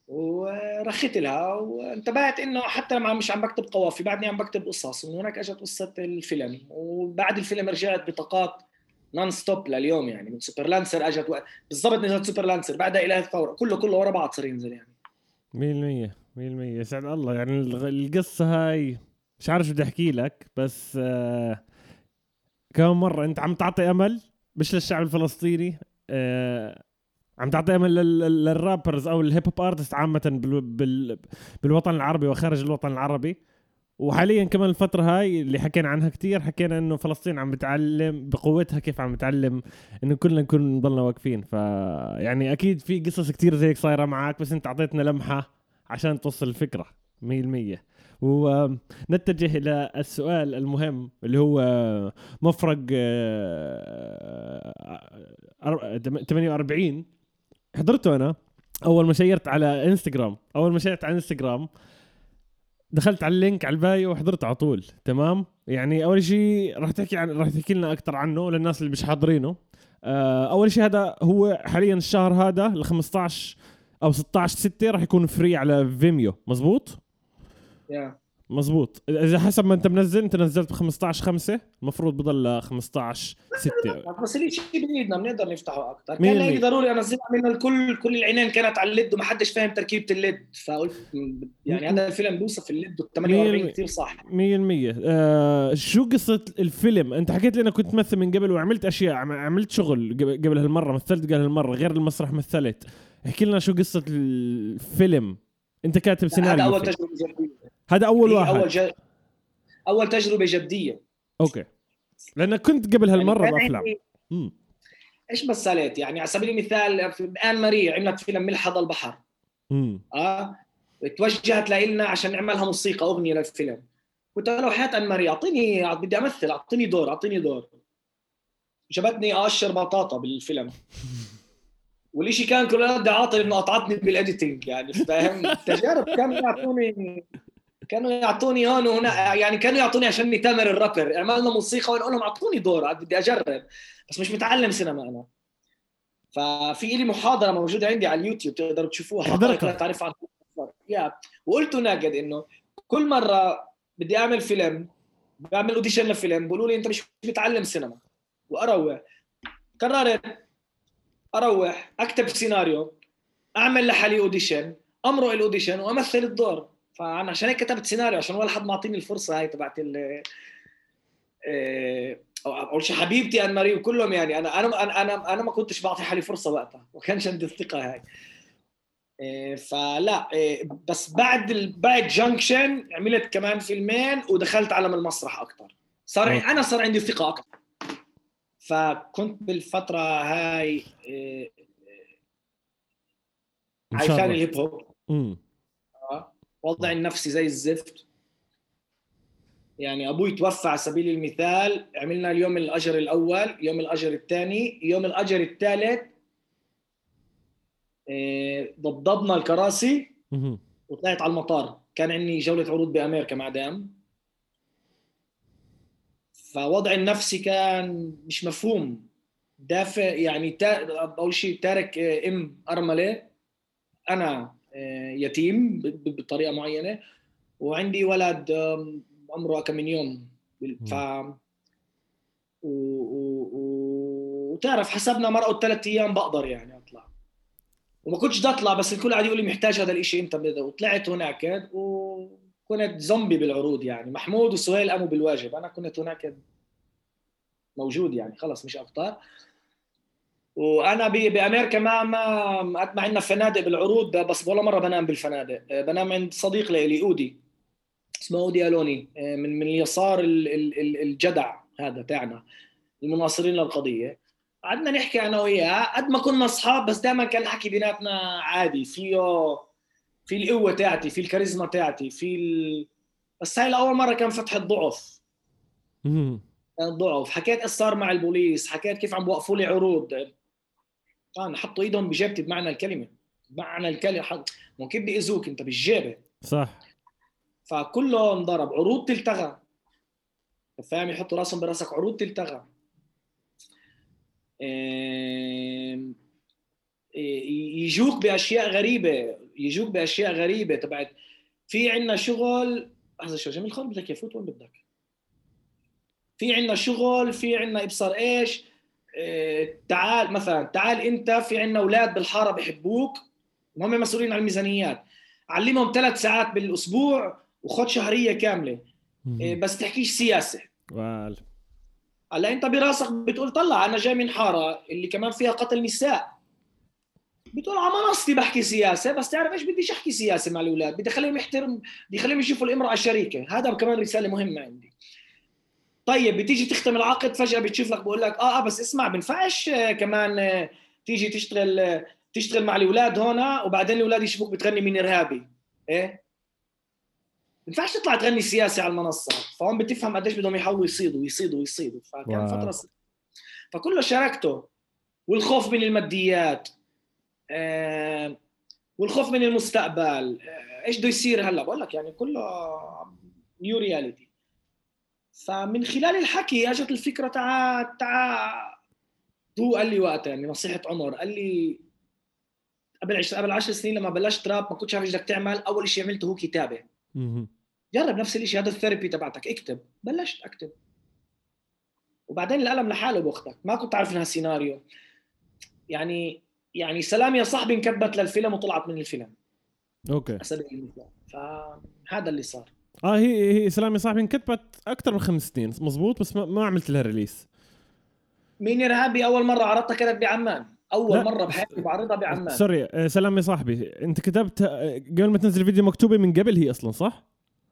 Speaker 1: ورخيت لها وانتبهت إنه حتى لما مش عم بكتب قوافي بعدني عم بكتب قصص ومن هناك إجت قصة الفيلم. وبعد الفيلم رجعت بطاقات non-stop لليوم يعني من سوبر لانسر إجت و... بالضبط نزلت سوبر لانسر بعدها إلى الثورة. كله كله ورا بعض صار ينزل يعني.
Speaker 2: 100% 100% يسعد الله يعني القصة هاي مش عارف شو بدي أحكي لك بس آه كم مرة أنت عم تعطي أمل؟ مش للشعب الفلسطيني آه عم تعطي أمل لل rappers أو الهيب هوب artist عامة بال بال بالوطن العربي وخارج الوطن العربي. وحاليا كمان الفترة هاي اللي حكينا عنها كتير حكينا إنه فلسطين عم بتعلم بقوتها كيف عم بتعلم إنه كلنا نكون نضلنا واقفين. ف يعني أكيد في قصص كتير زيك صايرة معك بس أنت أعطيتنا لمحة عشان توصل الفكرة 100% ونتجه إلى السؤال المهم اللي هو مفرق 48 آه، حضرته أنا. أول ما شيرت على إنستغرام أول ما شيرت على إنستغرام دخلت على ال link على ال bio وحضرته على طول. تمام؟ يعني أول شيء راح تحكي عن راح تحكي لنا أكثر عنه للناس اللي مش حاضرينه. آه، أول شيء هذا هو حاليا الشهر هذا ال 15 أو 16 6 راح يكون free على Vimeo مزبوط. مزبوط. إذا حسب ما أنت منزل أنت نزلت ب 15 5 المفروض بضل 15 6
Speaker 1: بس اللي شيء بايدنا بنقدر نفتحه
Speaker 2: أكثر
Speaker 1: كان. لي ضروري انزلها من الكل كل العينين كانت على اللد وما حدش فاهم تركيبة اللد. فقلت يعني هذا الفيلم بيوصف اللد وال 48 كثير صح.
Speaker 2: 100% آه شو قصة الفيلم؟ أنت حكيت لي انك كنت تمثل من قبل وعملت أشياء عم- عملت شغل قبل هالمرة مثلت قبل هالمرة غير المسرح مثلت. احكي لنا شو قصة الفيلم. أنت كاتب
Speaker 1: هذا
Speaker 2: سيناريو
Speaker 1: أول
Speaker 2: فيه.
Speaker 1: تجربة
Speaker 2: هذا
Speaker 1: أول
Speaker 2: واحد.
Speaker 1: أول ج... أول تجربة جدية.
Speaker 2: أوكي. لانك كنت قبل هالمرة
Speaker 1: يعني
Speaker 2: بأفلام.
Speaker 1: عندي-. إيش مثلت؟ يعني على سبيل المثال في ان ماري عملت فيلم ملح هذا البحر
Speaker 2: مم.
Speaker 1: آه؟ توجهت لنا عشان نعملها موسيقى أغنية للفيلم. قلت له حياتي أن ماري اعطيني بدي أمثل أعطيني دور أعطيني دور. جابتني اقشر بطاطا بالفيلم. [laughs] والشيء كان كله بدي عاطل انه قطعتني بالاديتنج يعني فاهم؟ تجارب كانوا يعطوني كانوا يعطوني هون وهنا يعني كانوا يعطوني عشاني تامر الرابر. عملنا موسيقى وأنا أقول لهم اعطوني دور بدي أجرب بس مش متعلم سينما أنا. ففي لي محاضرة موجودة عندي على اليوتيوب تقدروا تشوفوها. لا تعرف عن يا وقلت ناقد إنه كل مرة بدي أعمل فيلم بعمل audition لفيلم بيقولوا لي أنت مش متعلم سينما. وأروح. قررت أروح أكتب سيناريو أعمل لحالي audition أمرق ال audition وأمثل الدور. فأنا عشان هيك كتبت سيناريو عشان ولا حد معطيني الفرصة هاي تبعت ال اول شيء حبيبتي أن ماري وكلهم يعني أنا أنا أنا أنا, أنا ما كنتش بعطي حالي فرصة وقتها ما كانش عندي الثقة هاي إيه، فلا إيه، بس بعد ال... بعد Junction عملت كمان فيلمين ودخلت عالم المسرح أكثر صار. أنا صار عندي ثقة أكثر فكنت بالفترة هاي
Speaker 2: مشرف.
Speaker 1: الهيب هوب. وضعي النفسي زي الزفت. يعني أبوي توفى على سبيل المثال عملنا اليوم الأجر الأول يوم الأجر الثاني يوم الأجر الثالث إيه، ضبضبنا الكراسي. وطلعت على المطار. كان عندي جولة عروض بأمريكا مع دام. فوضعي النفسي كان مش مفهوم. دافع يعني تا... أول شيء تارك آه، إم أرملة. أنا آه، يتيم بطريقة معينة وعندي ولد عمره كم من يوم. ف و... و... و... وتعرف حسبنا مرقوا ثلاث أيام بقدر يعني أطلع. وما كنتش بدي أطلع بس الكل قاعد يقول لي محتاج هذا الشيء أنت بدأ. وطلعت هناك وكنت زومبي بالعروض يعني. محمود وسهيل قاموا بالواجب. أنا كنت هناك موجود يعني خلص مش أكثر وأنا بأمريكا ما ما قد ما عندنا فنادق بالعروض بس ولا مرة بنام بالفنادق. بنام عند صديق لي أودي. اسمه أودي ألوني. من من اليسار ال- ال- ال- الجدع هذا تاعنا المناصرين للقضية. قعدنا نحكي أنا وياه. قد ما كنا أصحاب بس دائما كان الحكي بيناتنا عادي. فيه في القوة تاعتي في الكاريزما تاعتي في ال... بس هاي لاول مرة كان فتح الضعف. كان ضعف. حكيت إيش صار مع البوليس؟ حكيت كيف عم بوقفوا لي عروض. كان حطوا ايدهم بجيبتي بمعنى الكلمة. بمعنى الكلمة كيف بيأذوك انت بالجيبة.
Speaker 2: صح.
Speaker 1: فكله انضرب عروض تلتغى. فاهم؟ يحطوا راسهم براسك. عروض تلتغى. يجوك بأشياء غريبة. يجوك بأشياء غريبة. تبعت. في عندنا شغل. لحظه شو جميل خالد بدك يفوت وين بدك. في عندنا شغل. في عندنا ابصر إيش. تعال مثلا تعال أنت في عندنا أولاد بالحارة بحبوك وهم مسؤولين عن الميزانيات. علمهم ثلاث ساعات بالأسبوع وخد شهرية
Speaker 2: كاملة.
Speaker 1: إيه بس تحكيش سياسة.
Speaker 2: وال.
Speaker 1: هلا أنت براسك بتقول طلع أنا جاي من حارة اللي كمان فيها قتل نساء. بتقول على منصتي بحكي سياسة بس تعرف إيش بديش أحكي سياسة مع الأولاد؟ بدي اخليهم يحترم بدي اخليهم يشوفوا الإمرأة شريكة. هذا كمان رسالة مهمة عندي. طيب بتيجي تختم العقد فجأة بتشوف لك بقول لك آه آه بس اسمع بنفعش آه، كمان آه، تيجي تشتغل آه، تشتغل مع الأولاد هنا وبعدين الأولاد يشوفوك بتغني من إرهابي. إيه؟ ينفعش تطلع تغني سياسي على المنصة. فهم بتفهم قديش بدهم يحاولوا يصيدوا يصيدوا يصيدوا. فكان
Speaker 2: واو.
Speaker 1: فترة س- فكله شاركته. والخوف من الماديات. آه، والخوف من المستقبل. آه، إيش بده يصير هلأ؟ بقول لك يعني كله new reality فمن خلال الحكي أجت الفكرة تعا تعا هو قال لي وقتها يعني نصيحة عمر قال لي قبل عش... قبل 10 سنين لما بلشت راب ما كنتش عارف إيش بدك تعمل أول شيء عملته هو
Speaker 2: كتابة.
Speaker 1: جرب نفس الشيء هذا ال therapy تبعتك اكتب. بلشت أكتب. وبعدين الألم لحاله باخذك ما كنت عارف إنها سيناريو. يعني يعني سلام يا صاحبي انكبت للفيلم وطلعت من الفيلم.
Speaker 2: أوكي.
Speaker 1: على سبيل المثال. فهذا اللي صار.
Speaker 2: آه هي هي سلام يا صاحبي انكتبت أكثر من خمس سنين مزبوط بس ما, ما عملت لها release
Speaker 1: مين ارهابي أول مرة عرضتها كانت بعمان أول
Speaker 2: لا.
Speaker 1: مرة بحياتي بعرضها بعمان
Speaker 2: sorry آه، سلام يا صاحبي أنت كتبت آه، قبل ما تنزل الفيديو مكتوبة من قبل هي أصلا صح؟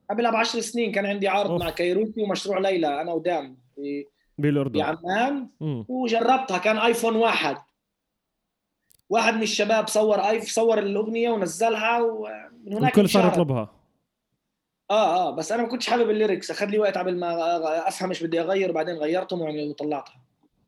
Speaker 1: قبلها بعشر سنين كان عندي عرض
Speaker 2: أوف.
Speaker 1: مع كايروكي ومشروع ليلى أنا ودام في
Speaker 2: بالاردن
Speaker 1: بعمان. وجربتها كان iPhone واحد واحد من الشباب صور ايف صور الأغنية ونزلها ومن هناك
Speaker 2: الكل صار. يطلبها
Speaker 1: آه آه بس أنا ما كنتش حابب ال lyrics. أخذ لي وقت قبل ما أفهم إيش بدي أغير وبعدين غيرتهم وطلعتها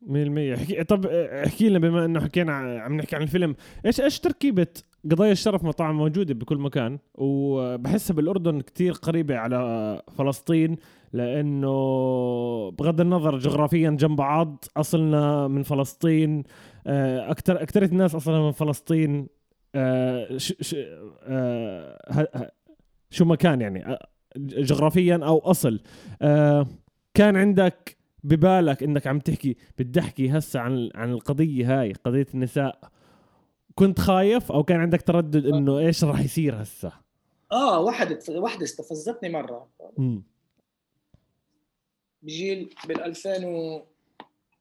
Speaker 2: 100% احكي طب احكي لنا بما إنه حكينا عم نحكي عن الفيلم إيش إيش تركيبة قضايا الشرف مطاعم موجودة بكل مكان؟ وبحسها بالأردن كتير قريبة على فلسطين لأنه بغض النظر جغرافيا جنب بعض أصلنا من فلسطين. أكثر أكثر الناس أصلا من فلسطين. آه، ش ش آه، ه- ه- شو مكان يعني؟ جغرافيا أو أصل. آه، كان عندك ببالك إنك عم تحكي بدي احكي هسه عن عن القضية هاي قضية النساء. كنت خايف أو كان عندك تردد إنه إيش راح يصير هسه؟
Speaker 1: آه واحد واحدة استفزتني مرة.
Speaker 2: مم.
Speaker 1: بجيل بال 2000 و...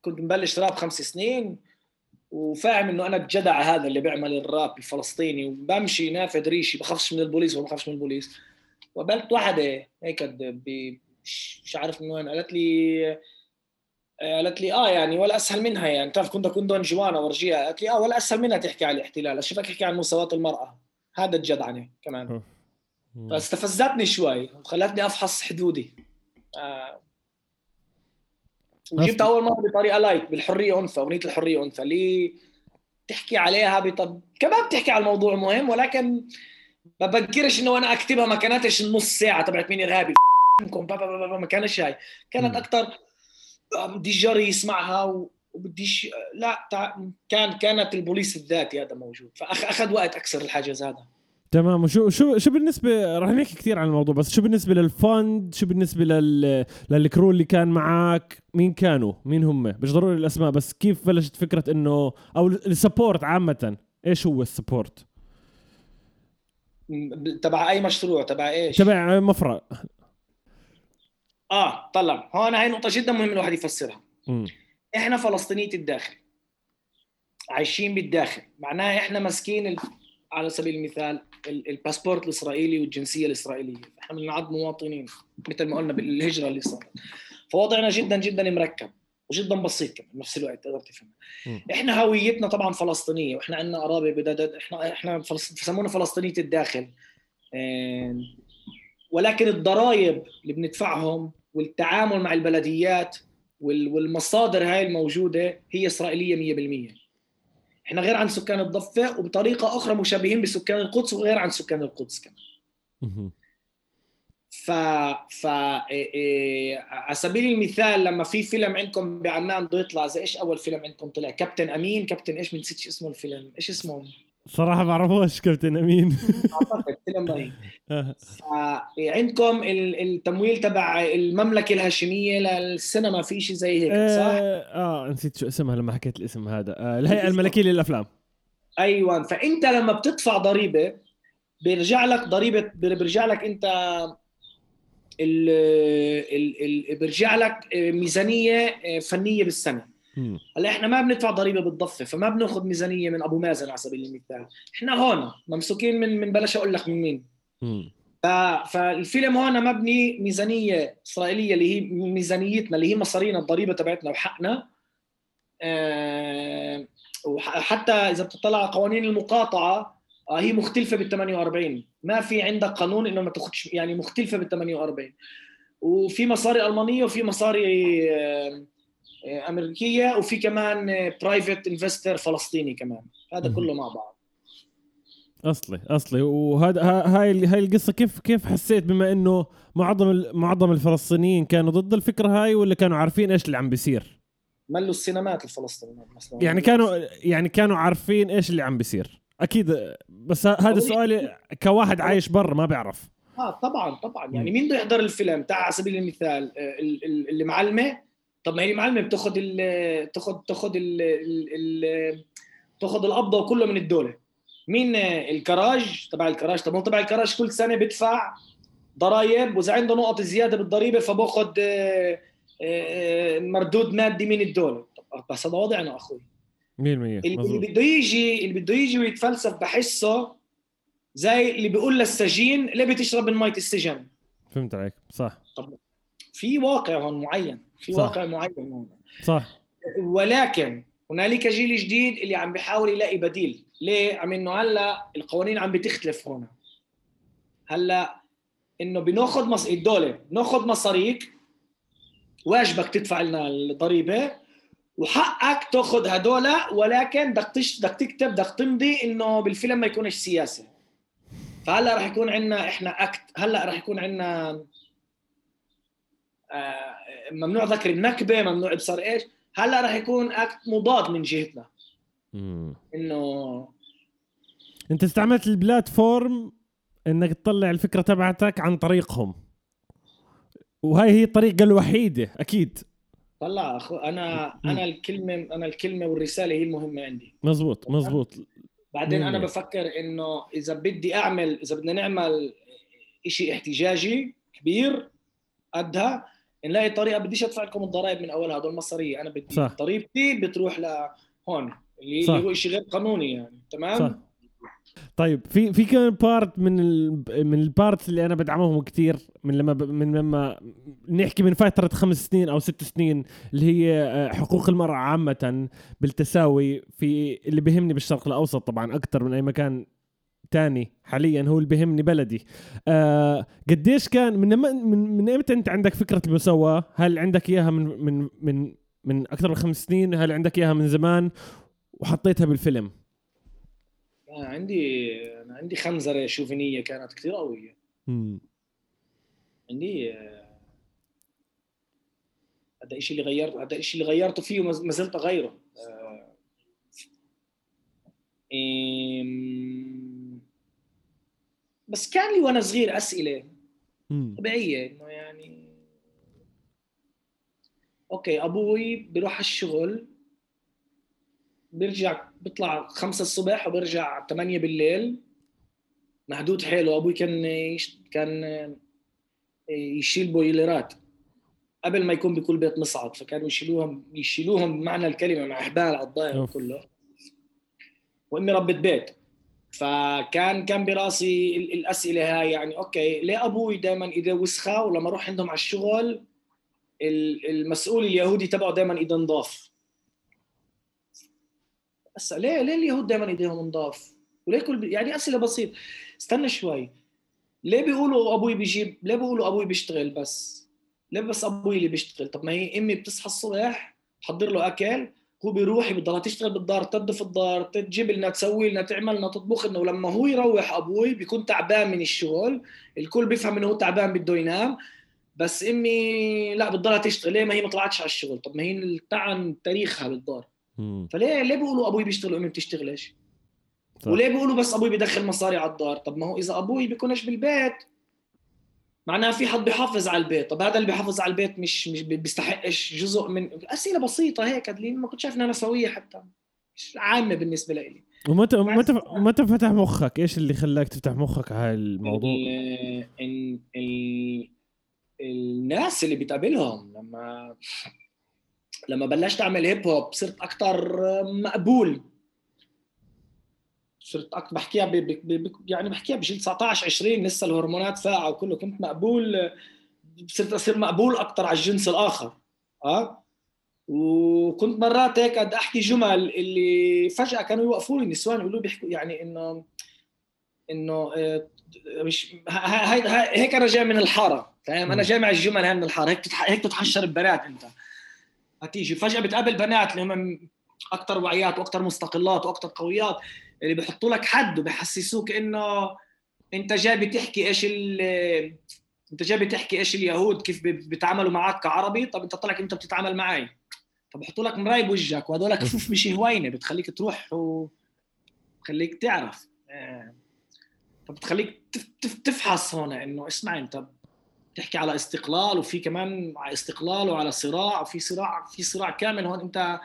Speaker 1: كنت مبلش راب خمس سنين وفاهم إنه أنا الجدع هذا اللي بيعمل الراب الفلسطيني وبمشي نافذ ريشي بخافش من البوليس وما بخافش من البوليس. وقابلت واحدة هيك. مش عارف من وين قالت لي قالت لي آه يعني ولا أسهل منها يعني تعرف كنت أكون دون جوانا ورجيها قالت لي آه ولا أسهل منها تحكي عن الاحتلال اشوفك تحكي عن مساواة المرأة هذا الجدعنة كمان. فاستفزتني شوي وخلتني أفحص حدودي آه. وجبت. أول مرة بطريقة لايت بالحرية أنثى أغنية الحرية أنثى ليه تحكي عليها بطب كمان بتحكي على الموضوع مهم ولكن ما بنكرش إنه أنا أكتبها ما كانتش النص ساعة تبعت مين إرهابي. ما كانش هاي. كانت. أكثر بدي جاري يسمعها و- وبديش لا تع... كان كانت البوليس الذاتي هذا موجود. فاخذ وقت أكسر الحاجز هذا.
Speaker 2: تمام. وشو شو شو بالنسبة راح نحكي كثير عن الموضوع بس شو بالنسبة للفند شو بالنسبة لل للكرو اللي كان معك مين كانوا؟ مين هم؟ مش ضروري الأسماء بس كيف بلشت فكرة إنه أو ال support عامة. إيش هو ال
Speaker 1: support؟ تبع أي مشروع تبع إيش؟
Speaker 2: تبع مفرق
Speaker 1: آه طلع. هون هاي نقطة جدا مهم الواحد يفسرها.
Speaker 2: مم.
Speaker 1: إحنا فلسطينية الداخل عايشين بالداخل. معناها إحنا ماسكين ال... على سبيل المثال ال- الباسبورت الإسرائيلي والجنسية الإسرائيلية. إحنا بنعد مواطنين مثل ما قلنا بالهجرة اللي صارت. فوضعنا جدا جدا مركب. وجدا بسيط كمان بنفس الوقت تقدر تفهم
Speaker 2: مم.
Speaker 1: إحنا هويتنا طبعا فلسطينية وإحنا عندنا قرابه بدادات إحنا إحنا بسمونا فلسطينية الداخل ولكن الضرائب اللي بندفعهم والتعامل مع البلديات وال- والمصادر هاي الموجودة هي إسرائيلية 100% إحنا غير عن سكان الضفة وبطريقة أخرى مشابهين بسكان القدس وغير عن سكان القدس كمان. ف ف إيه إيه على سبيل المثال لما في فيلم عندكم بعمان بده يطلع زي إيش أول فيلم عندكم طلع؟ كابتن أمين كابتن إيش؟ نسيت اسمه الفيلم. إيش اسمه؟
Speaker 2: صراحة بعرفوش كابتن أمين.
Speaker 1: أعتقد فيلم [laughs] رهيب عندكم ال- التمويل تبع المملكة الهاشمية للسينما في شيء زي هيك صح؟
Speaker 2: آه, آه نسيت شو اسمها لما حكيت الاسم هذا. آه الهيئه الملكية للأفلام.
Speaker 1: أيوه فأنت لما بتدفع ضريبة بيرجع لك ضريبة بيرجع لك أنت ال ال ال بيرجع لك ميزانية فنية
Speaker 2: بالسنة.
Speaker 1: هلأ إحنا ما بندفع ضريبة بالضفة فما بناخذ ميزانية من أبو مازن على سبيل المثال إحنا هون ممسوكين من من بلاش أقول لك من مين. ف- فالفيلم هون مبني ميزانية إسرائيلية اللي هي ميزانيتنا اللي هي مصارينا الضريبة تبعتنا وحقنا آه، وحتى إذا بتطلع على قوانين المقاطعة آه، هي مختلفة بال 48 ما في عندك قانون إنه ما تاخذش يعني مختلفة بال 48 وفي مصاري ألمانية وفي مصاري آه، آه، أمريكية وفي كمان private investor فلسطيني كمان. هذا. كله مع بعض.
Speaker 2: أصلي أصلي. وهذا ها- هاي هاي القصة كيف كيف حسيت بما إنه معظم معظم الفلسطينيين كانوا ضد الفكرة هاي ولا كانوا عارفين إيش اللي عم بيصير؟
Speaker 1: ملوا السينمات الفلسطينيه مثلا.
Speaker 2: يعني كانوا يعني كانوا عارفين إيش اللي عم بيصير. أكيد بس هذا سؤالي كواحد عايش برا ما بيعرف.
Speaker 1: آه طبعا طبعا. يعني مين بده يحضر الفيلم؟ تاع على سبيل المثال آه، اللي معلمه طب ما هي المعلمة بتاخذ ال تاخذ تاخذ ال تاخذ القبضة وكله من الدولة. مين الكراج؟ تبع الكراج. طب تبع الكراج كل سنة بدفع ضرائب وإذا عنده نقط زيادة بالضريبة فباخذ آه، آه، مردود مادي من الدولة. بس هذا وضعنا أخوي.
Speaker 2: 100% اللي
Speaker 1: بده يجي اللي بده يجي ويتفلسف بحسه زي اللي بيقول للسجين ليه بتشرب من مية السجن؟
Speaker 2: فهمت عليك صح.
Speaker 1: طب في واقع هون معين في صح. واقع معين هون.
Speaker 2: صح.
Speaker 1: ولكن هنالك جيل جديد اللي عم بيحاول يلاقي بديل. ليه؟ عم إنه هلأ القوانين عم بتختلف هون. هلأ إنه بناخذ مص... الدولة بناخذ مصاريك واجبك تدفع لنا الضريبة وحقك تاخذ هدول ولكن بدك. بدك تكتب بدك تمضي إنه بالفيلم ما يكونش سياسة. فهلأ رح يكون عندنا إحنا اكت هلأ رح يكون عندنا آه ممنوع ذكر النكبة ممنوع ابصر إيش. هلأ رح يكون أكت مضاد من جهتنا. إنه
Speaker 2: أنت استعملت البلاتفورم إنك تطلع الفكرة تبعتك عن طريقهم. وهي هي الطريقة الوحيدة أكيد.
Speaker 1: طلع اخو أنا أنا الكلمة أنا الكلمة والرسالة هي المهمة عندي.
Speaker 2: مزبوط مزبوط
Speaker 1: بعدين أنا بفكر إنه إذا بدي اعمل إذا بدنا نعمل شيء احتجاجي كبير قدها نلاقي طريقة بديش أدفع لكم الضرائب من أولها هدول مصاريه أنا بدي صح. ضريبتي بتروح لهون اللي هو شيء غير قانوني يعني تمام؟ صح.
Speaker 2: طيب في في كمان part من ال من ال part اللي أنا بدعمهم كثير من لما من لما نحكي من فترة خمس سنين أو ست سنين اللي هي آه، حقوق المرأة عامة بالتساوي في اللي بيهمني بالشرق الأوسط طبعا أكثر من أي مكان تاني حاليا هو اللي بيهمني بلدي. آه قديش كان من من من إمتى أنت عندك فكرة المساواة؟ هل عندك إياها من من من من أكثر من خمس سنين؟ هل عندك إياها من زمان؟ وحطيتها بالفيلم.
Speaker 1: عندي أنا عندي خنزرة شوفينية كانت كثير قوية. عندي هذا الشيء اللي غيرته هذا الشيء اللي غيرته فيه وما زلت أغيره. آه، بس كان لي وأنا صغير أسئلة طبيعية إنه يعني okay أبوي بيروح الشغل بيرجع بيطلع خمسة الصبح وبيرجع 8 بالليل. مهدود حيله أبوي كان يش... كان يشيل بويلرات. قبل ما يكون بكل بيت مصعد فكانوا يشيلوهم يشيلوهم بمعنى الكلمة مع حبال على الظهر كله. وأمي ربة بيت. فكان كان براسي الأسئلة هاي يعني أوكي ليه أبوي دائما إذا وسخه ولما أروح عندهم على الشغل المسؤول اليهودي تبعه دائما إذا نضاف هسه ليه ليه اليهود دائما إيديهم نضاف؟ وليه كل يعني أسئلة بسيطة. استنى شوي. ليه بيقولوا أبوي بيجيب ليه بيقولوا أبوي بيشتغل بس؟ ليه بس أبوي اللي بيشتغل؟ طب ما هي أمي بتصحى الصبح تحضر له أكل هو بيروح بضلها تشتغل بالدار تنظف الدار تجيب لنا تسوي لنا تعمل لنا تطبخ لنا. ولما هو يروح أبوي بيكون تعبان من الشغل. الكل بيفهم إنه هو تعبان بده ينام. بس أمي لا بتضلها تشتغل. ليه؟ ما هي ما طلعتش على الشغل. طب ما هي طعن تاريخها بالدار. فليه ليه بيقولوا أبوي بيشتغل وأمي بتشتغلش؟ وليه بيقولوا بس أبوي بيدخل مصاري على الدار؟ طب ما هو إذا أبوي بيكونش بالبيت معناها في حد بيحافظ على البيت، طب هذا اللي بيحافظ على البيت مش مش بيستحقش جزء من أسئلة بسيطة هيك ما كنت شايف إنها سويه حتى مش عامة بالنسبة لي
Speaker 2: ومتى متى متى فتح مخك؟ إيش اللي خلاك تفتح مخك على الموضوع؟ ال
Speaker 1: ال ال الناس اللي بتقابلهم لما لما بلشت أعمل هيب هوب صرت أكثر مقبول. صرت أكثر بحكيها ب... ب... يعني بحكيها بجيل 19 20 لسه الهرمونات فاقعة وكله كنت مقبول. صرت أصير مقبول أكثر على الجنس الآخر. آه؟ وكنت مرات هيك قد أحكي جمل اللي فجأة كانوا يوقفوا لي النسوان يقولوا بيحكوا يعني انه إنه آه، مش هيك أنا جاي من الحارة فاهم؟ أنا جاي مع الجمل هاي من الحارة. هيك هيك تتحشر البنات أنت. هتيجي. فجأة بتقابل بنات اللي هم أكثر وعيات وأكثر مستقلات وأكثر قويات اللي بيحطوا لك حد وبحسسوك إنه أنت جاي بتحكي إيش أنت جاي بتحكي إيش اليهود كيف بيتعاملوا معك كعربي؟ طب أنت طلعك أنت بتتعامل معي. فبحطوا لك مراي بوجهك وهذول كفوف [laughs] مش هوينة بتخليك تروح وبتخليك تعرف. آه. فبتخليك تفحص هون إنه اسمع أنت. بتحكي على استقلال وفي كمان على استقلال وعلى صراع وفي صراع في صراع كامل هون انت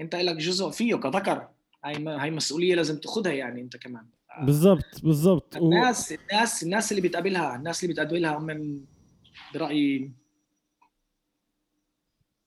Speaker 1: انت لك جزء فيه كذكر. هاي هاي مسؤولية لازم تأخذها يعني انت كمان.
Speaker 2: بالضبط بالضبط.
Speaker 1: الناس. الناس الناس اللي بتقابلها الناس اللي بتقابلها هم برأيي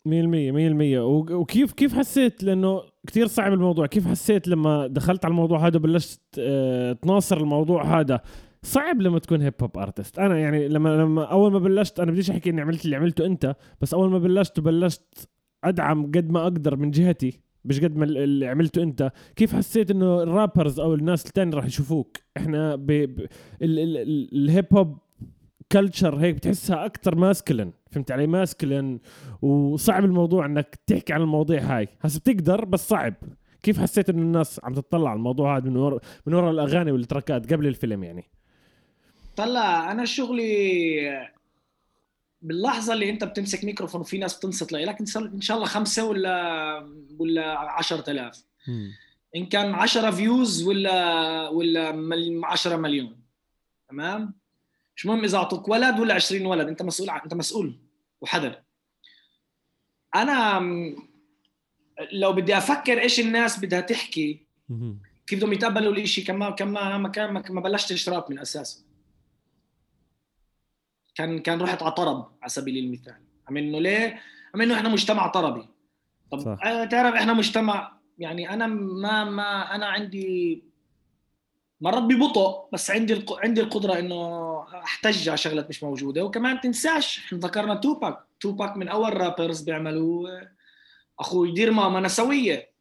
Speaker 2: 100% 100% وكيف كيف حسيت؟ لأنه كثير صعب الموضوع. كيف حسيت لما دخلت على الموضوع هذا وبلشت آه، تناصر الموضوع هذا؟ صعب لما تكون هيب هوب ارتست أنا يعني لما لما أول ما بلشت أنا بديش أحكي إني عملت اللي عملته أنت بس أول ما بلشت وبلشت أدعم قد ما أقدر من جهتي مش قد ما اللي عملته أنت كيف حسيت إنه ال rappers أو الناس الثانية راح يشوفوك؟ إحنا ب... ب... ال hip hop culture هيك بتحسها أكثر masculine فهمت علي؟ masculine وصعب الموضوع إنك تحكي عن المواضيع هاي. هسه بتقدر بس صعب. كيف حسيت إنه الناس عم تطلع على الموضوع هذا من ورا من ورا الأغاني والتراكات قبل الفيلم يعني؟
Speaker 1: طلع أنا شغلي باللحظة اللي أنت بتمسك ميكروفون وفي ناس بتنصت لك إن شاء الله خمسة ولا ولا 10000 إن كان 10 فيوز ولا ولا 10 مليون. تمام؟ مش مهم إذا أعطوك ولد ولا 20 ولد أنت مسؤول أنت مسؤول وحذر. أنا لو بدي أفكر إيش الناس بدها تحكي كيف بدهم يتقبلوا الشيء كما كما ما كان ما بلشت اشتراك من اساسه كان كان رحت على طرب على سبيل المثال. عم إنه ليه؟ عم إنه إحنا مجتمع طربي. طب صح. آه، تعرف إحنا مجتمع يعني أنا ما ما أنا عندي مرات ببطء بس عندي الق... عندي القدرة إنه أحتج على شغلات مش موجودة. وكمان تنساش إحنا ذكرنا توباك. توباك من أول rappers بيعملوا أخوي Dear Mama نسوية.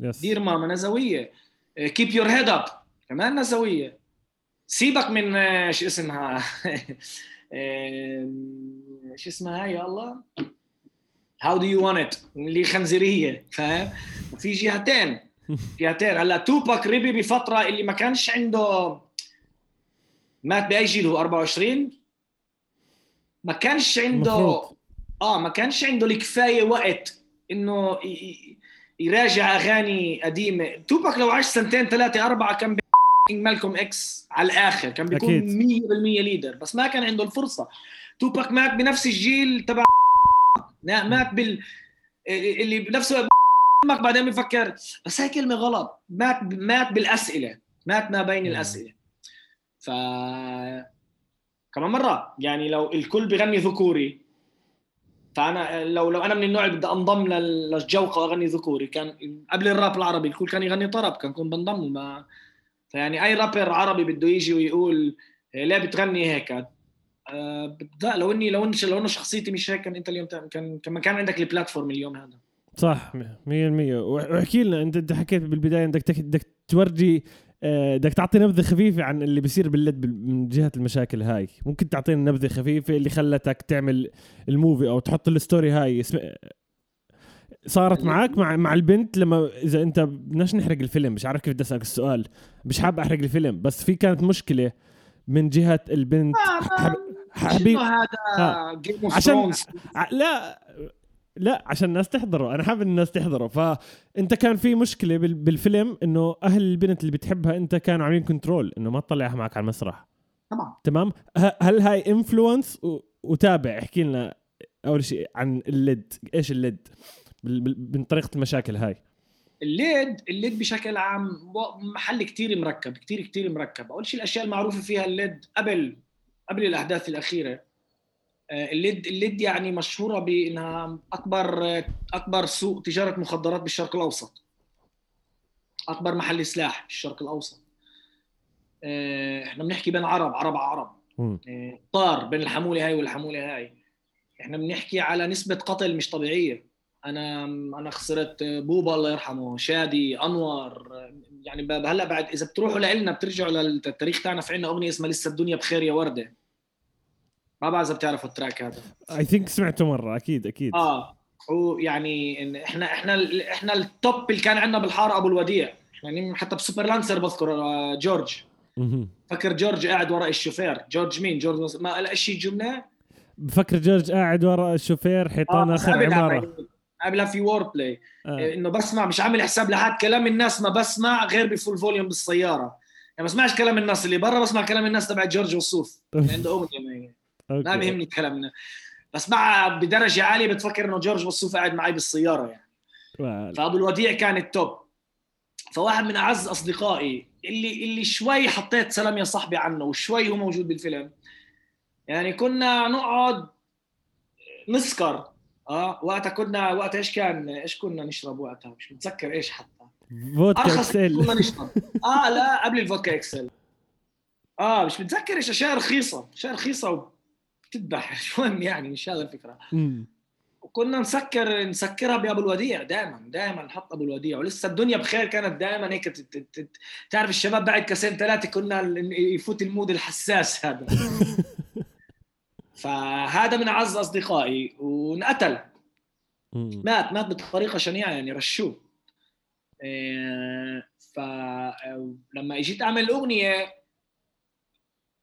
Speaker 1: yes. Dear Mama نسوية. Keep Your Head Up كمان نسوية. سيبك من شو اسمها؟ [laughs] شو اسمها؟ هاي يا الله. هاو دو يو وان ات اللي خنزيرية فاهم؟ في جهتين. جهتين. هلا توباك ريبي بفترة اللي ما كانش عنده مات باي جيل هو 24 ما كانش عنده مفروض. آه ما كانش عنده الكفاية وقت إنه يراجع أغاني قديمة. توباك لو عاش سنتين ثلاثة أربعة كان مالكوم إكس على الآخر. كان بيكون 100% leader بس ما كان عنده الفرصة. توباك مات بنفس الجيل تبع مات بال اللي بنفسه بعدين بفكر بس هاي كلمة غلط. مات مات بالأسئلة. مات ما بين الأسئلة. ف كمان مرة. يعني لو الكل بغني ذكوري فأنا لو لو أنا من النوع اللي بدي أنضم للجوقه وأغني ذكوري كان قبل الراب العربي الكل كان يغني طرب كان كون بنضم ما فيعني أي رابر عربي بده يجي ويقول إيه، ليه بتغني هيك؟ لا لو إني لو اني لو إنه شخصيتي مش هيك كان أنت اليوم كان كان كان عندك ال platform اليوم هذا.
Speaker 2: صح 100% واحكي لنا أنت أنت حكيت بالبداية بدك بدك تورجي آه، بدك تعطي نبذة خفيفة عن اللي بيصير باللد من جهة المشاكل هاي. ممكن تعطينا نبذة خفيفة اللي خلتك تعمل ال movie أو تحط ال story هاي. صارت معك مع مع البنت لما إذا أنت بدناش نحرق الفيلم. مش عارف كيف بدي أسألك السؤال. مش حاب أحرق الفيلم بس في كانت مشكلة من جهة البنت.
Speaker 1: حبيب هذا؟
Speaker 2: عشان لا لا عشان الناس تحضره. أنا حابب الناس تحضره. فأنت كان في مشكلة بالفيلم إنه أهل البنت اللي بتحبها أنت كانوا عاملين control إنه ما تطلعها معك على المسرح.
Speaker 1: طبعا
Speaker 2: تمام؟ هل هاي influence وتابع. احكي لنا أول شيء عن اللد. إيش اللد؟ من طريقة المشاكل هاي.
Speaker 1: اللد اللد بشكل عام محل كتير مركب كتير كتير مركب. أول شيء الأشياء المعروفة فيها اللد قبل قبل الأحداث الأخيرة. آه، اللد اللد يعني مشهورة بأنها أكبر أكبر سوق تجارة مخدرات بالشرق الأوسط. أكبر محل سلاح بالشرق الأوسط. آه، إحنا بنحكي بين عرب عرب عرب. آه، طار بين الحمولة هاي والحمولة هاي. إحنا بنحكي على نسبة قتل مش طبيعية. أنا أنا خسرت بوبا الله يرحمه شادي أنور يعني هلأ بعد إذا بتروحوا لنا بترجعوا للتاريخ تاعنا في عندنا أغنية اسمها لسه الدنيا بخير يا وردة. ما بعرف إذا بتعرفوا ال track هذا.
Speaker 2: I think سمعته مرة أكيد أكيد.
Speaker 1: آه ويعني إن إحنا إحنا إحنا ال top اللي كان عندنا بالحارة أبو الوديع. يعني حتى بسوبر لانسر بذكر آه، جورج. فكر جورج قاعد وراء الشوفير. جورج مين؟ جورج ما لا شيء جملة؟
Speaker 2: بفكر جورج قاعد وراء الشوفير حيطان آه آخر عمارة.
Speaker 1: قبلها في word play. آه. إنه بسمع مش عامل حساب لحد كلام الناس ما بسمع غير ب full volume بالسيارة. ما بسمعش كلام الناس اللي برا بسمع كلام الناس تبع جورج وسوف. عنده اغنيه ما- ما. بيهمني كلامنا بسمعها بدرجة عالية بتفكر إنه جورج وسوف قاعد معي بالسيارة يعني. فأبو الوديع كان ال top. فواحد من أعز أصدقائي اللي اللي شوي حطيت سلام يا صاحبي عنه وشوي هو موجود بالفيلم. يعني كنا نقعد نسكر. آه وقتها كنا وقتها إيش كان؟ إيش كنا نشرب وقتها؟ مش متذكر إيش حتى.
Speaker 2: فودكا
Speaker 1: ارخص كنا
Speaker 2: XL
Speaker 1: نشرب. آه لا قبل الفودكا XL. آه مش متذكر إيش أشياء رخيصة أشياء رخيصة وبتذبح [laughs] شو يعني؟ مش هذا
Speaker 2: الفكرة.
Speaker 1: وكنا نسكر نسكرها بأبو الوديع دائما دائما نحط أبو الوديع. ولسه الدنيا بخير كانت دائما هيك. تعرف الشباب بعد كاسين ثلاثة كنا يفوت المود الحساس هذا. [laughs] فهذا من أعز أصدقائي وانقتل. مات مات بطريقة شنيعة يعني رشوه. إيه، فلما اجيت أعمل الأغنية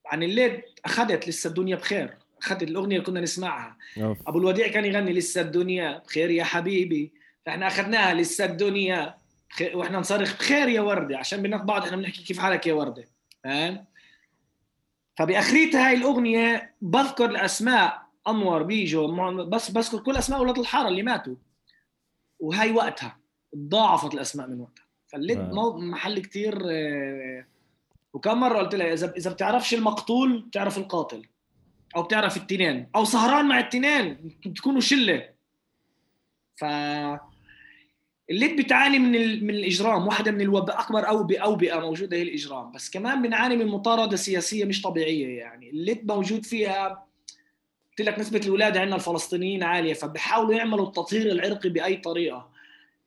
Speaker 1: عن الليل أخذت لسه الدنيا بخير. أخذت الأغنية اللي كنا نسمعها.
Speaker 2: أوف.
Speaker 1: أبو الوديع كان يغني لسه الدنيا بخير يا حبيبي. فإحنا أخذناها لسه الدنيا بخير وإحنا نصرخ بخير يا ورده عشان بينات بعض إحنا بنحكي كيف حالك يا ورده فاهم؟ فباخريتها هاي الأغنية بذكر الأسماء أنور بيجو بس بذكر كل أسماء أولاد الحارة اللي ماتوا. وهاي وقتها تضاعفت الأسماء من وقتها. فالليد
Speaker 2: آه.
Speaker 1: محل كتير آه، وكم مرة قلت لها اذا إذا بتعرفش المقتول بتعرف القاتل. أو بتعرف التنين. أو سهران مع التنين بتكونوا شلة. ف اللد بتعاني من ال... من الإجرام واحدة من الوباء أكبر اوبئه اوبئه موجودة هي الإجرام. بس كمان بنعاني من مطاردة سياسية مش طبيعية يعني. اللد موجود فيها قلت لك نسبة الولاده عندنا الفلسطينيين عالية فبحاولوا يعملوا التطهير العرقي بأي طريقة.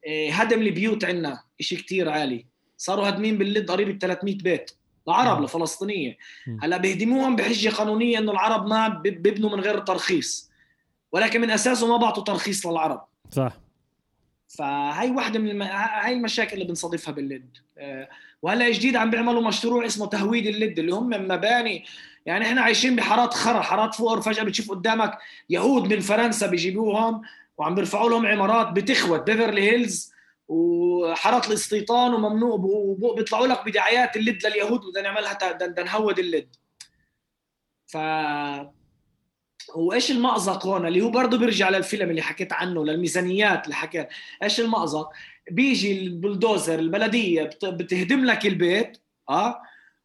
Speaker 1: إيه، هدم البيوت عندنا شيء كتير عالي. صاروا هادمين باللد قريب ال 300 بيت. لعرب. لفلسطينيه. هلأ بيهدموهم بحجة قانونية إنه العرب ما بيبنوا من غير ترخيص. ولكن من أساسه ما بعطوا ترخيص للعرب.
Speaker 2: صح.
Speaker 1: فهي واحدة من الم... هاي المشاكل اللي بنصادفها باللد آه، وهلأ جديد عم بيعملوا مشروع اسمه تهويد اللد اللي هم مباني. يعني إحنا عايشين بحارات خرا حارات فقر فجأة بتشوف قدامك يهود من فرنسا بيجيبوهم وعم بيرفعوا لهم عمارات بتخوت بيفرلي هيلز وحارات الاستيطان وممنوع بيطلعوا لك بدعايات اللد لليهود بدنا نعملها بدنا نهود اللد ف هو إيش المأزق هون؟ اللي هو برضه بيرجع للفيلم اللي حكيت عنه للميزانيات اللي حكيت. إيش المأزق؟ بيجي البلدوزر البلدية بت- بتهدم لك البيت آه؟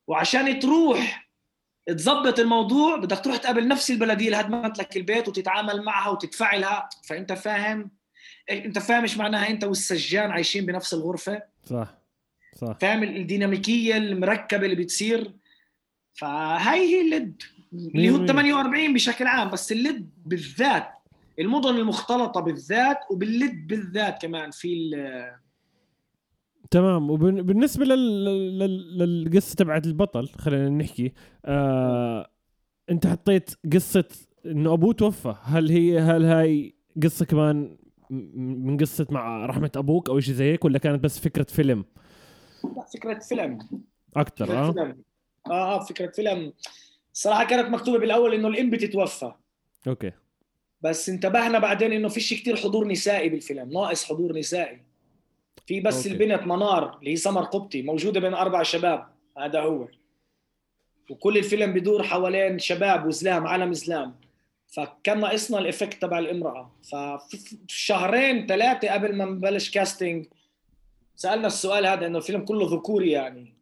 Speaker 1: وعشان تروح تظبط الموضوع بدك تروح تقابل نفس البلدية اللي هدمت لك البيت وتتعامل معها وتدفع لها. فأنت فاهم؟ إيه- أنت فاهم إيش معناها أنت والسجان عايشين بنفس الغرفة؟
Speaker 2: صح صح.
Speaker 1: فاهم الديناميكية المركبة اللي بتصير؟ فهاي هي اللد اللي هو
Speaker 2: مية
Speaker 1: ال 48 بشكل عام بس اللد بالذات المدن المختلطة بالذات وباللد بالذات كمان في ال-
Speaker 2: تمام. وبالنسبه لل... لل... للقصة تبعت البطل خلينا نحكي آه... أنت حطيت قصة إنه أبوه توفى. هل هي هل هاي قصة كمان من قصة مع رحمة أبوك أو شيء زي هيك ولا كانت بس فكرة فيلم؟
Speaker 1: لا فكرة فيلم.
Speaker 2: أكثر
Speaker 1: فكرة
Speaker 2: آه.
Speaker 1: فيلم. آه آه فكرة فيلم. الصراحه كانت مكتوبة بالأول إنه الأم بتتوفى.
Speaker 2: okay.
Speaker 1: بس انتبهنا بعدين إنه فيش كتير حضور نسائي بالفيلم ناقص حضور نسائي. في بس okay. البنت منار اللي هي سمر قبطي موجودة بين أربع شباب هذا هو. وكل الفيلم بدور حوالين شباب وزلام عالم زلام فكان ناقصنا ال effect تبع الامرأة. ففي شهرين ثلاثة قبل ما نبلش casting سألنا السؤال هذا إنه الفيلم كله ذكوري يعني.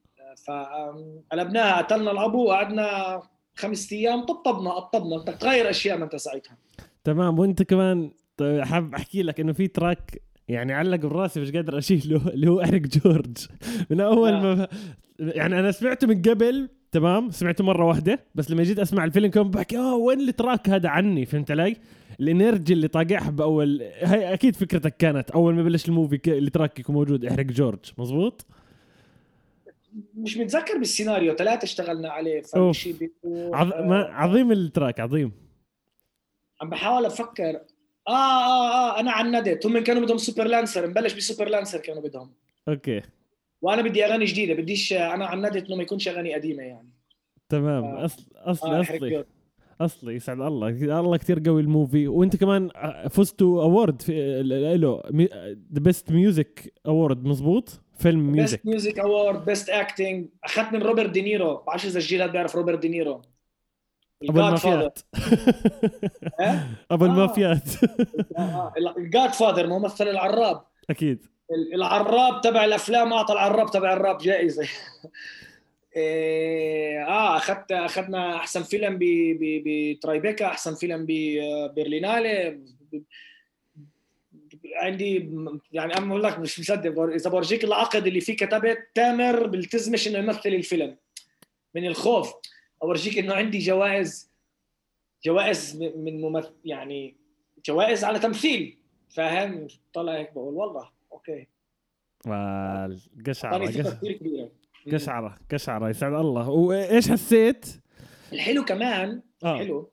Speaker 1: فقلبناها قتلنا الأبو وقعدنا خمس أيام طبطبنا قطبنا بدك تغير أشياء ما أنت ساعتها
Speaker 2: تمام وأنت كمان طيب حاب أحكي لك إنه في track يعني علق براسي مش قادر اشيله اللي هو إريك جورج. من أول ما يعني أنا سمعته من قبل تمام؟ سمعته مرة واحدة بس لما جيت أسمع الفيلم كان بحكي آه وين ال track هذا عني؟ فهمت علي؟ ال energy اللي طاقعها بأول هاي أكيد فكرتك كانت أول ما بلش ال movie ال track يكون موجود احرق جورج مزبوط؟
Speaker 1: مش متذكر بالسيناريو ثلاثة اشتغلنا عليه
Speaker 2: أوف.
Speaker 1: فشي بيكون-
Speaker 2: عظ... ما... عظيم التراك عظيم.
Speaker 1: عم بحاول أفكر. آه آه آه أنا عندت هم كانوا بدهم سوبر لانسر نبلش بسوبر لانسر كانوا بدهم.
Speaker 2: أوكي.
Speaker 1: وأنا بدي أغاني جديدة بديش أنا عندت إنه ما يكونش أغاني قديمة يعني.
Speaker 2: تمام.
Speaker 1: آه.
Speaker 2: أصل اصلي آه
Speaker 1: أصلي.
Speaker 2: أصلي يسعد الله. الله كثير قوي الموفي. وأنت كمان فزتوا اوورد في له the best music award مزبوط؟ film music
Speaker 1: best music award best acting أخذت من روبرت دينيرو. بعرفش إذا الجيل هذا بيعرف روبرت دينيرو.
Speaker 2: أبو المافيات؟ [laughs] [laughs] أبو
Speaker 1: آه.
Speaker 2: المافيات. [laughs]
Speaker 1: ال Godfather ممثل العراب.
Speaker 2: أكيد.
Speaker 1: العراب تبع الأفلام أعطى العراب تبع الراب جائزة. إيه، آه اخذت أخذنا أحسن فيلم بترايبيكا أحسن فيلم ببرلينالي عندي يعني أنا بقول لك مش مصدق إذا بورجيك العقد اللي فيه كتبت تامر بيلتزمش إنه يمثل الفيلم. من الخوف. أورجيك إنه عندي جوائز جوائز من ممثل يعني جوائز على تمثيل. فاهم؟ طلع هيك بقول والله okay.
Speaker 2: والقشعره
Speaker 1: اعطاني ثقة
Speaker 2: قش-
Speaker 1: كثير كبيرة.
Speaker 2: قشعرة قشعرة يسعد الله. وإيش حسيت؟
Speaker 1: الحلو كمان
Speaker 2: آه.
Speaker 1: حلو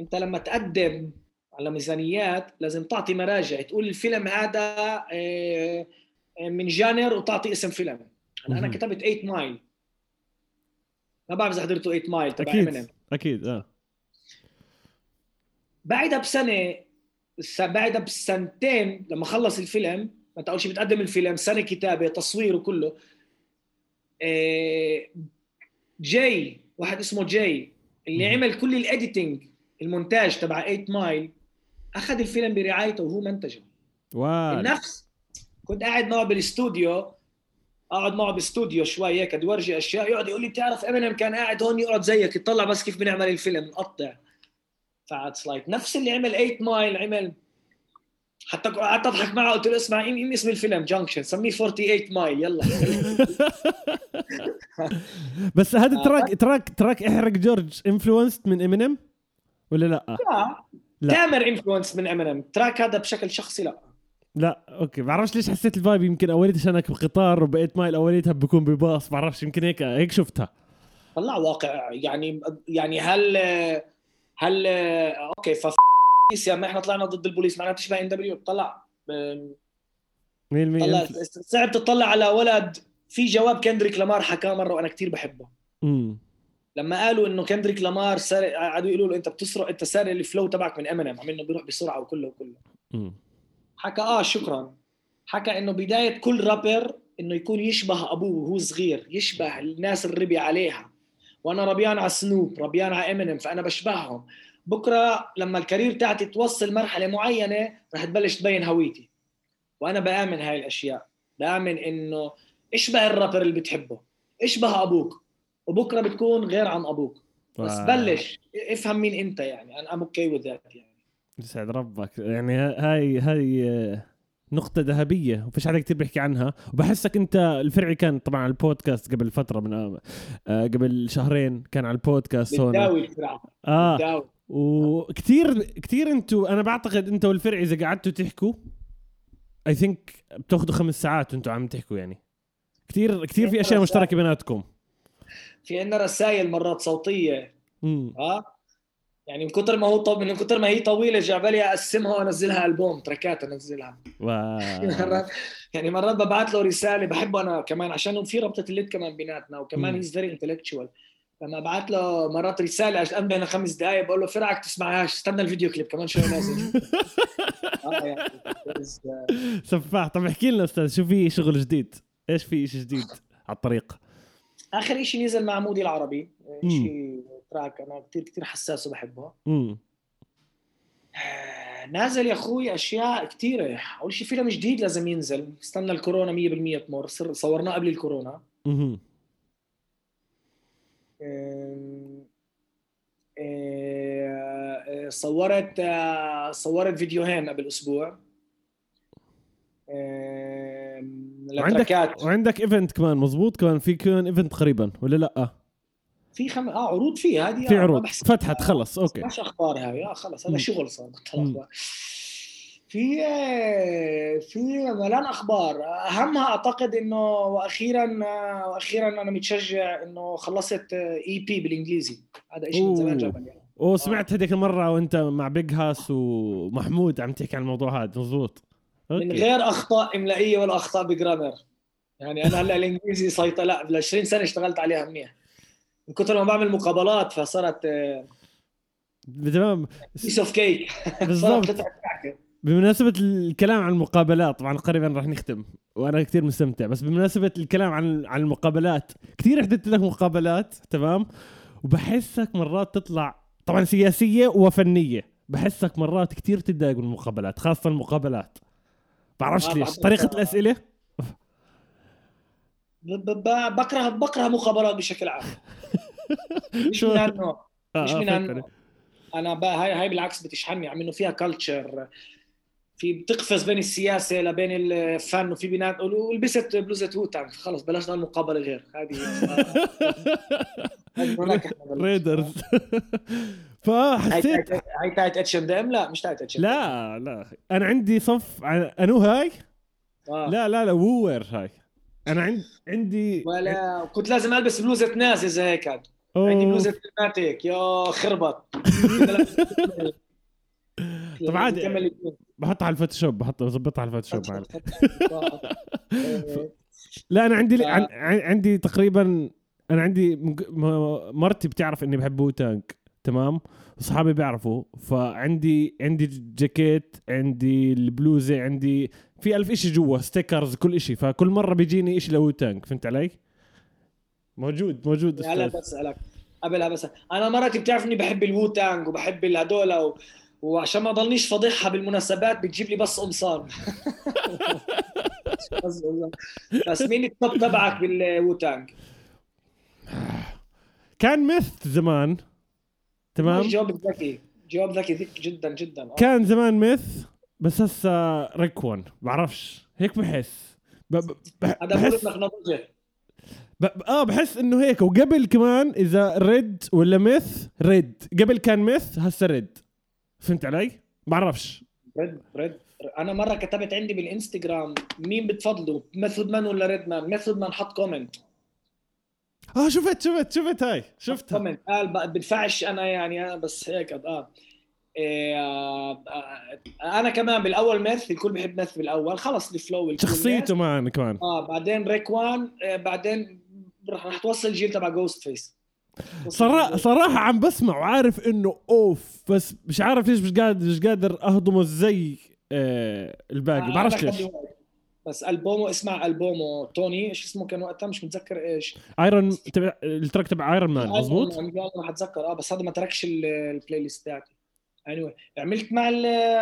Speaker 1: أنت لما تقدم على ميزانيات لازم تعطي مراجع تقول الفيلم هذا آه، آه، من جانر وتعطي اسم فيلم هلا أنا
Speaker 2: مهم.
Speaker 1: كتبت 8 مايل ما بعرف إذا حضرتوا 8 مايل تبع.
Speaker 2: أكيد أكيد آه
Speaker 1: بعدها بسنة بعدها بسنتين لما خلص الفيلم ما أنت أول شيء بتقدم الفيلم سنة كتابة تصوير وكله آه، جاي واحد اسمه جاي اللي
Speaker 2: مهم.
Speaker 1: عمل كل ال editing المونتاج تبع 8 Mile أخذ الفيلم برعايته وهو منتجه
Speaker 2: وال
Speaker 1: النفس. كنت قاعد معه بالاستوديو أقعد معه بالاستوديو شوي هيك بدي ورجي أشياء يقعد يقول لي بتعرف امينيم كان قاعد هون يقعد زيك يطلع بس كيف بنعمل الفيلم. نقطع that's like نفس اللي عمل 8 Mile عمل حتى قعدت أضحك معه قلت له اسمع إيه- إيه اسم الفيلم؟ Junction سميه 48 Mile يلا. [laughs]
Speaker 2: بس هذا
Speaker 1: آه.
Speaker 2: تراك تراك تراك إحرق جورج. انفلونسد من امينيم ولا لا؟
Speaker 1: لا.
Speaker 2: لا.
Speaker 1: تامر انفلونس من امينيم تراك هذا بشكل شخصي لا.
Speaker 2: لا أوكي. بعرفش ليش حسيت الفايب يمكن اوليتها عشان أنا بقطار وبقيت مايل أوليتها بكون بباص. بعرفش يمكن هيك هيك شفتها.
Speaker 1: طلع واقع. يعني يعني هل هل أوكي ف يا ما إحنا طلعنا ضد البوليس معناها بتشبه إن دبليو؟ طلع.
Speaker 2: 100%
Speaker 1: طلع.
Speaker 2: انت-
Speaker 1: صعب تطلع على ولد. في جواب كندريك لامار حكاه مرة وأنا كثير بحبه.
Speaker 2: امم
Speaker 1: لما قالوا إنه كندريك لامار سارق قعدوا يقولوا له أنت بتسرق أنت سارق ال flow تبعك من امينيم عم إنه بيروح بسرعة وكله وكله. حكى آه شكرا. حكى إنه بداية كل رابر إنه يكون يشبه أبوه وهو صغير يشبه الناس اللي ربي عليها. وأنا ربيان على سنوب ربيان على امينيم فأنا بشبههم. بكرة لما ال career تاعتي توصل مرحلة معينة رح تبلش تبين هويتي. وأنا بآمن هاي الأشياء. بآمن إنه اشبه الرابر اللي بتحبه. اشبه أبوك. وبكرة بتكون غير عن أبوك. بس بلش. افهم مين أنت يعني. أنا I'm okay with يعني.
Speaker 2: يسعد ربك. يعني ها- هاي هاي آه، نقطة ذهبية. وفيش حدا كتير بيحكي عنها. وبحسك أنت الفرعي كان طبعا على البودكاست قبل فترة من آه، قبل شهرين كان على البودكاست هون. آه.
Speaker 1: بتداوي.
Speaker 2: وكثير كثير أنتوا أنا بعتقد انت والفرع إذا قعدتوا تحكوا I think بتاخذوا خمس ساعات وأنتوا عم تحكوا يعني. كثير كثير في أشياء مشتركة بيناتكم.
Speaker 1: في عندنا رسائل مرات صوتية.
Speaker 2: امم
Speaker 1: ها يعني من كتر ما هو طب من كتر ما هي طويلة جعبالي أقسمها وأنزلها ألبوم تركات أنزلها.
Speaker 2: و... [laughs]
Speaker 1: مرات يعني مرات ببعث له رسالة بحبه أنا كمان عشان في ربطة الليد كمان بيناتنا وكمان. he's very intellectual لما ابعث له مرات رسالة عشان بين خمس دقائق بقول له فرعك تسمعهاش استنى الفيديو كليب كمان شوي نازل. [laughs] آه يعني
Speaker 2: سفاح. طب احكي لنا أستاذ شو في شغل جديد؟ إيش في شيء جديد على الطريق؟
Speaker 1: آخر شيء نزل مع مودي العربي. شيء تراك أنا كثير كثير حساس وبحبه
Speaker 2: امم
Speaker 1: نازل يا أخوي أشياء كثيره أول شيء فيلم جديد لازم ينزل. استنى الكورونا 100% تمر. صورناه قبل الكورونا.
Speaker 2: امم
Speaker 1: أم- أه، صورت أه، صورت فيديوهين قبل أسبوع. أم،
Speaker 2: وعندك وعندك event كمان مزبوط كمان؟ في كمان event قريبا ولا لأ؟
Speaker 1: في خم... آه عروض في هذه
Speaker 2: في
Speaker 1: آه، ما
Speaker 2: عروض. فتحت خلص okay.
Speaker 1: مش أخبار هاي آه خلص هذا. شغل صار في آه، في ملان أخبار. أهمها أعتقد إنه وأخيرا آه، وأخيرا أنا متشجع إنه خلصت EP بالإنجليزي. هذا شيء من زمان. جابني يعني.
Speaker 2: أوه سمعت هذيك المرة وأنت مع Big Hass ومحمود عم تحكي عن الموضوع هذا مزبوط
Speaker 1: من غير أخطاء إملائية ولا أخطاء ب grammar. يعني أنا هلأ الإنجليزي سيطر لا بال 20 سنة اشتغلت عليها منيح. من كثر ما بعمل مقابلات فصارت
Speaker 2: تمام
Speaker 1: piece of cake
Speaker 2: بالضبط. بمناسبة الكلام عن المقابلات طبعا قريبا راح نختم وأنا كثير مستمتع بس بمناسبة الكلام عن عن المقابلات كثير حددت لك مقابلات تمام؟ وبحسك مرات تطلع طبعا سياسية وفنية بحسك مرات كثير تتضايق من المقابلات خاصة المقابلات. بعرفش ليش.
Speaker 1: طريقة الأسئلة؟ بكره بكره مخابرات بشكل عام. [laughs] مش من هالنوع.
Speaker 2: آه،
Speaker 1: مش
Speaker 2: آه،
Speaker 1: من هالنوع. أنا هاي هاي بالعكس بتشحنني عم إنه فيها كلتشر في بتقفز بين السياسة لبين الفن وفي بنات يقولوا لبست بلوزة هوتان خلص بلاش نعمل مقابله غير. هذه. [laughs]
Speaker 2: ريدرز فحسيت
Speaker 1: هاي تاعت اتش ام لا مش تاعت اتش
Speaker 2: لا لا أنا عندي صف أنو هاي
Speaker 1: آه.
Speaker 2: لا لا لا وور هاي أنا عندي عندي
Speaker 1: ولا كنت لازم ألبس بلوزة ناس إذا هيك. عندي بلوزة كلمات هيك يا خربط [laughs]
Speaker 2: طب عادي. بحطها على الفوتوشوب بحط بظبطها على الفوتوشوب.
Speaker 1: آه. [laughs]
Speaker 2: لا أنا عندي عندي تقريبا أنا عندي مرتي بتعرف إني بحب Tang تمام؟ اصحابي بيعرفوا فعندي عندي جاكيت عندي البلوزة عندي في ألف إشي جوا stickers كل إشي. فكل مرة بيجيني إشي Wu-Tang فهمت علي؟ موجود موجود
Speaker 1: هلا. بسألك قبلها بس أنا مرتي بتعرف إني بحب ال Wu-Tang وبحب الهدول و... وعشان ما ضلنيش فضيحها بالمناسبات بتجيب لي بس قمصان. [laughs] بس بس مين ال top تبعك بال Wu-Tang؟
Speaker 2: كان Meth زمان. تمام؟
Speaker 1: جواب ذكي. جواب ذكي ذكي جدا جدا. آه.
Speaker 2: كان زمان Meth بس هسه Raekwon بعرفش. هيك بحس.
Speaker 1: هذا
Speaker 2: بحس آه بحس إنه هيك. وقبل كمان إذا Red ولا Meth Red. قبل كان Meth هسه Red. فهمت علي؟ بعرفش.
Speaker 1: Red Red. أنا مرة كتبت عندي بالإنستغرام مين بتفضلوا Method Man ولا Redman؟ Method Man حط comment
Speaker 2: آه شفت شفت شفت هاي شفتها.
Speaker 1: comment قال بقى بدفعش أنا يعني أنا بس هيك آه. إيه، آه، آه، أنا كمان بالأول Meth الكل بحب Meth بالأول. خلص ال flow
Speaker 2: شخصيته معنا كمان.
Speaker 1: آه بعدين Raekwon آه بعدين رح رح توصل الجيل تبع Ghostface
Speaker 2: صراحة صراحة عم بسمع وعارف إنه أوف بس مش عارف ليش مش قادر مش قادر أهضمه زي آه الباقي. بعرفش ليش.
Speaker 1: بس ألبومه اسمع ألبومه. توني إيش اسمه كان وقتها؟ مش متذكر إيش.
Speaker 2: ايرون تبع التراك تبع ايرون مان مزبوط
Speaker 1: أنا ما حتذكر. آه بس هذا ما تركش ال- البلاي ليست تاعتي anyway عملت مع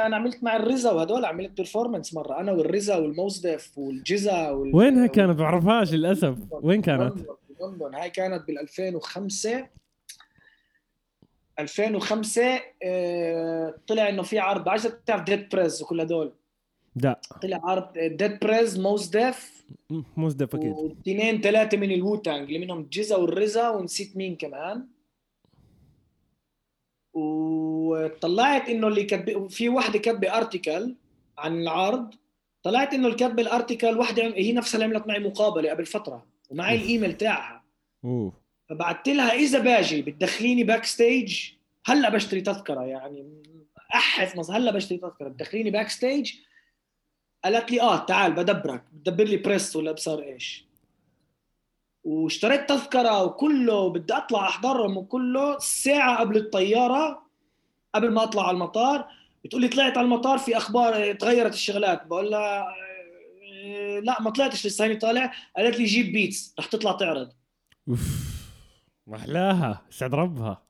Speaker 1: أنا عملت مع الرزا وهدول عملت بيرفورمانس مرة. أنا والرزا والموزدف والجزا وال...
Speaker 2: وينها كانت؟ بعرفهاش للأسف. وين كانت؟
Speaker 1: لندن هاي كانت بال 2005 2005 آه، طلع إنه في عرض. إذا بتعرف Dead Prez وكل هدول.
Speaker 2: لا
Speaker 1: طلع عرض Dead Prez Mos Def
Speaker 2: Mos Def أكيد.
Speaker 1: واثنين ثلاثة من ال Wu-Tang اللي منهم GZA وال RZA ونسيت مين كمان. وطلعت إنه اللي كتب في وحده كاتبة article عن العرض. طلعت إنه اللي كاتبه ال article وحده هي نفسها اللي عملت معي مقابلة قبل فترة ومعي الإيميل تاعها.
Speaker 2: اوه
Speaker 1: فبعثت لها إذا باجي بتدخليني backstage هلا بشتري تذكرة يعني أحف هلا بشتري تذكرة. بتدخليني backstage قالت لي آه تعال بدبرك بدبر لي press ولا ابصر إيش. واشتريت تذكرة وكله بدي أطلع أحضرهم وكله ساعة قبل الطيارة قبل ما أطلع على المطار. بتقول لي طلعت على المطار في أخبار تغيرت الشغلات. بقول لها آه، لا ما طلعتش لسه هيني طالع. قالت لي جيب beats رح تطلع تعرض.
Speaker 2: أوف محلاها سعد ربها.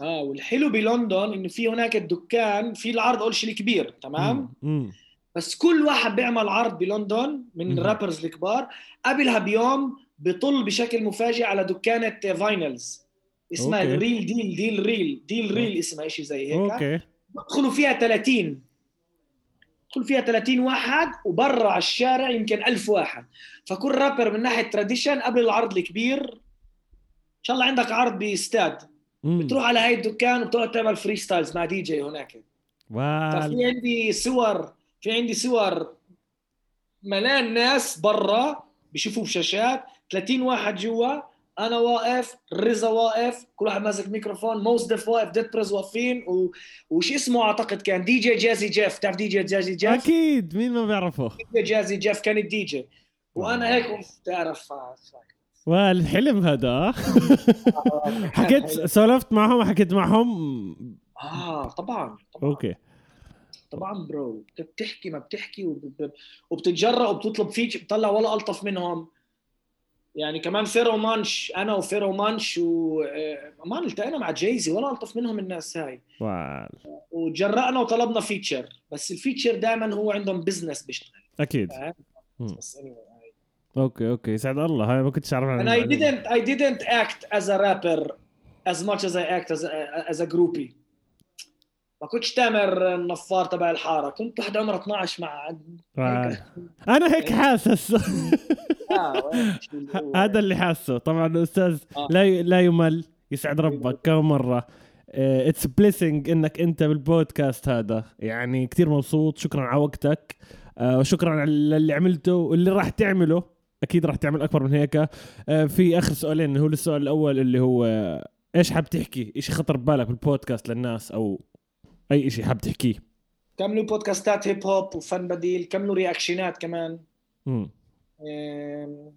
Speaker 1: آه والحلو بلندن إنه في هناك الدكان في العرض أول شيء الكبير تمام؟
Speaker 2: امم
Speaker 1: بس كل واحد بيعمل عرض بلندن من.
Speaker 2: ال
Speaker 1: rappers الكبار قبلها بيوم بيطل بشكل مفاجئ على دكانة vinyls اسمها
Speaker 2: okay.
Speaker 1: ال Real Deal Deal Real Deal Real اسمها شيء زي هيك.
Speaker 2: okay.
Speaker 1: بدخلوا فيها 30 بدخل فيها 30 واحد وبرا على الشارع يمكن 1000 واحد. فكل رابر من ناحية tradition قبل العرض الكبير إن شاء الله عندك عرض باستاد. بتروح على هاي الدكان وبتقعد تعمل freestyles مع دي جي هناك. ففي
Speaker 2: وال
Speaker 1: عندي صور في عندي صور ملان ناس برا بيشوفوا بشاشات 30 واحد جوا أنا واقف RZA واقف كل واحد ماسك ميكروفون Mos Def واقف Dead Prez واقفين و... وش اسمه أعتقد كان؟ DJ Jazzy Jeff. تعرف DJ Jazzy Jeff؟
Speaker 2: أكيد. مين ما بيعرفه؟
Speaker 1: DJ Jazzy Jeff كان الدي جي. وأنا هيك تعرف. آه،
Speaker 2: والحلم هذا. آه. [laughs] حكيت سولفت معهم حكيت معهم.
Speaker 1: آه طبعا طبعا.
Speaker 2: Okay.
Speaker 1: طبعا bro بتحكي ما بتحكي وب- وبتتجرأ وبتطلب فيك بتطلع ولا ألطف منهم يعني كمان Pharoahe Monch أنا و Pharoahe Monch وما التقينا مع Jay-Z ولا ألطف منهم الناس هاي
Speaker 2: وال.
Speaker 1: وتجرأنا وطلبنا feature بس ال feature دائما هو عندهم business بيشتغل
Speaker 2: أكيد.
Speaker 1: بس.
Speaker 2: okay okay يسعد الله هاي ما كنتش
Speaker 1: أعرف I
Speaker 2: المعلومة.
Speaker 1: didn't I didn't act as a rapper as much as I act as a, as a groupie ما كنتش تامر النفار تبع الحارة كنت واحد عمره 12 مع.
Speaker 2: أنا هيك [laughs] حاسس.
Speaker 1: آه،. [laughs]
Speaker 2: هذا اللي حاسه. طبعا الأستاذ
Speaker 1: آه.
Speaker 2: لا لا يمل يسعد ربك. كم مرة. It's blessing إنك أنت بالبودكاست هذا. يعني كثير مبسوط. شكرا على وقتك. آه، وشكرا على اللي عملته واللي راح تعمله. أكيد راح تعمل أكبر من هيك. آه، في آخر سؤالين. هو السؤال الأول اللي هو آه، إيش حاب تحكي؟ اشي خطر ببالك بالبودكاست للناس أو أي إشي حاب تحكيه.
Speaker 1: كملوا بودكاستات هيب هوب وفن بديل؟ كملوا reaction ات كمان؟
Speaker 2: مم.
Speaker 1: إم،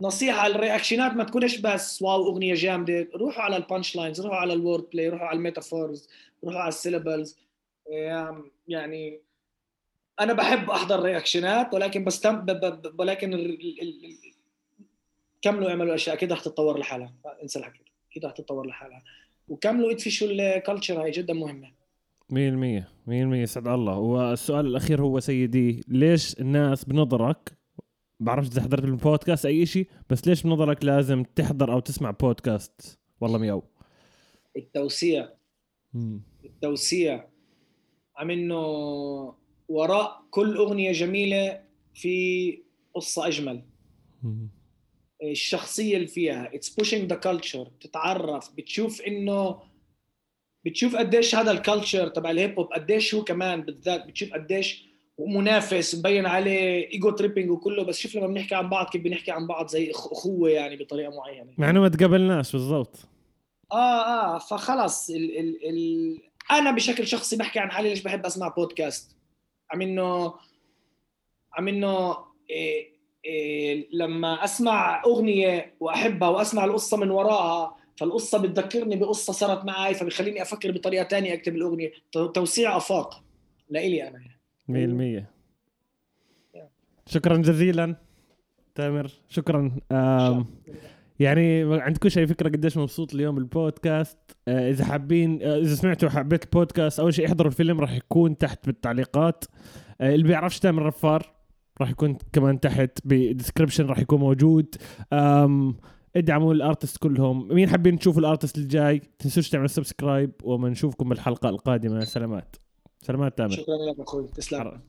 Speaker 1: نصيحة ال reaction ات ما تكونش بس wow أغنية جامدة. روحوا على ال punchlines روحوا على ال wordplay روحوا على ال metaphors روحوا على ال syllables يعني أنا بحب أحضر reaction ات ولكن بستم ولكن ال... ال... ال... كملوا اعملوا أشياء؟ أكيد رح تتطور لحالها. انسى الحكي. أكيد رح تتطور لحالها. وكملوا ادفشوا ال culture هاي جدا مهمة.
Speaker 2: مية المية مية المية سعد الله. والسؤال الأخير هو سيدي ليش الناس بنظرك بعرفش إذا حضرت البودكاست أي شيء بس ليش بنظرك لازم تحضر أو تسمع بودكاست؟ والله مياو
Speaker 1: التوسيع. التوسيع. عم إنه وراء كل أغنية جميلة في قصة أجمل. الشخصية اللي فيها it's pushing the culture تتعرف بتشوف إنه بتشوف قديش هذا ال culture تبع الهيب هوب قديش هو كمان بالذات بتشوف قديش منافس مبين عليه ego tripping وكله. بس شوف لما بنحكي عن بعض كيف بنحكي عن بعض زي أخوة يعني بطريقة معينة.
Speaker 2: مع إنه ما تقابلناش بالضبط.
Speaker 1: آه آه فخلص ال ال ال أنا بشكل شخصي بحكي عن حالي ليش بحب أسمع بودكاست عم انه عم إنه إيه إيه لما أسمع أغنية وأحبها وأسمع القصة من وراها فالقصة بتذكرني بقصة صارت معي فبخليني أفكر بطريقة تانية أكتب الأغنية. تو- توسيع آفاق لإلي أنا.
Speaker 2: مية المية شكرا جزيلا تامر. شكرا يعني عندكم اي فكرة قديش مبسوط اليوم بالبودكاست؟ آه إذا حابين آه إذا سمعتوا حبيت البودكاست أول شيء احضروا الفيلم راح يكون تحت بالتعليقات. آه اللي بيعرفش تامر نفار راح يكون كمان تحت بال description راح يكون موجود. آم ادعموا ال artist كلهم. مين حابين تشوفوا ال artist الجاي؟ تنسوش تعملوا subscribe وما نشوفكم بالحلقة القادمة. سلامات. سلامات تامر.
Speaker 1: شكرا لك أخوي. تسلم.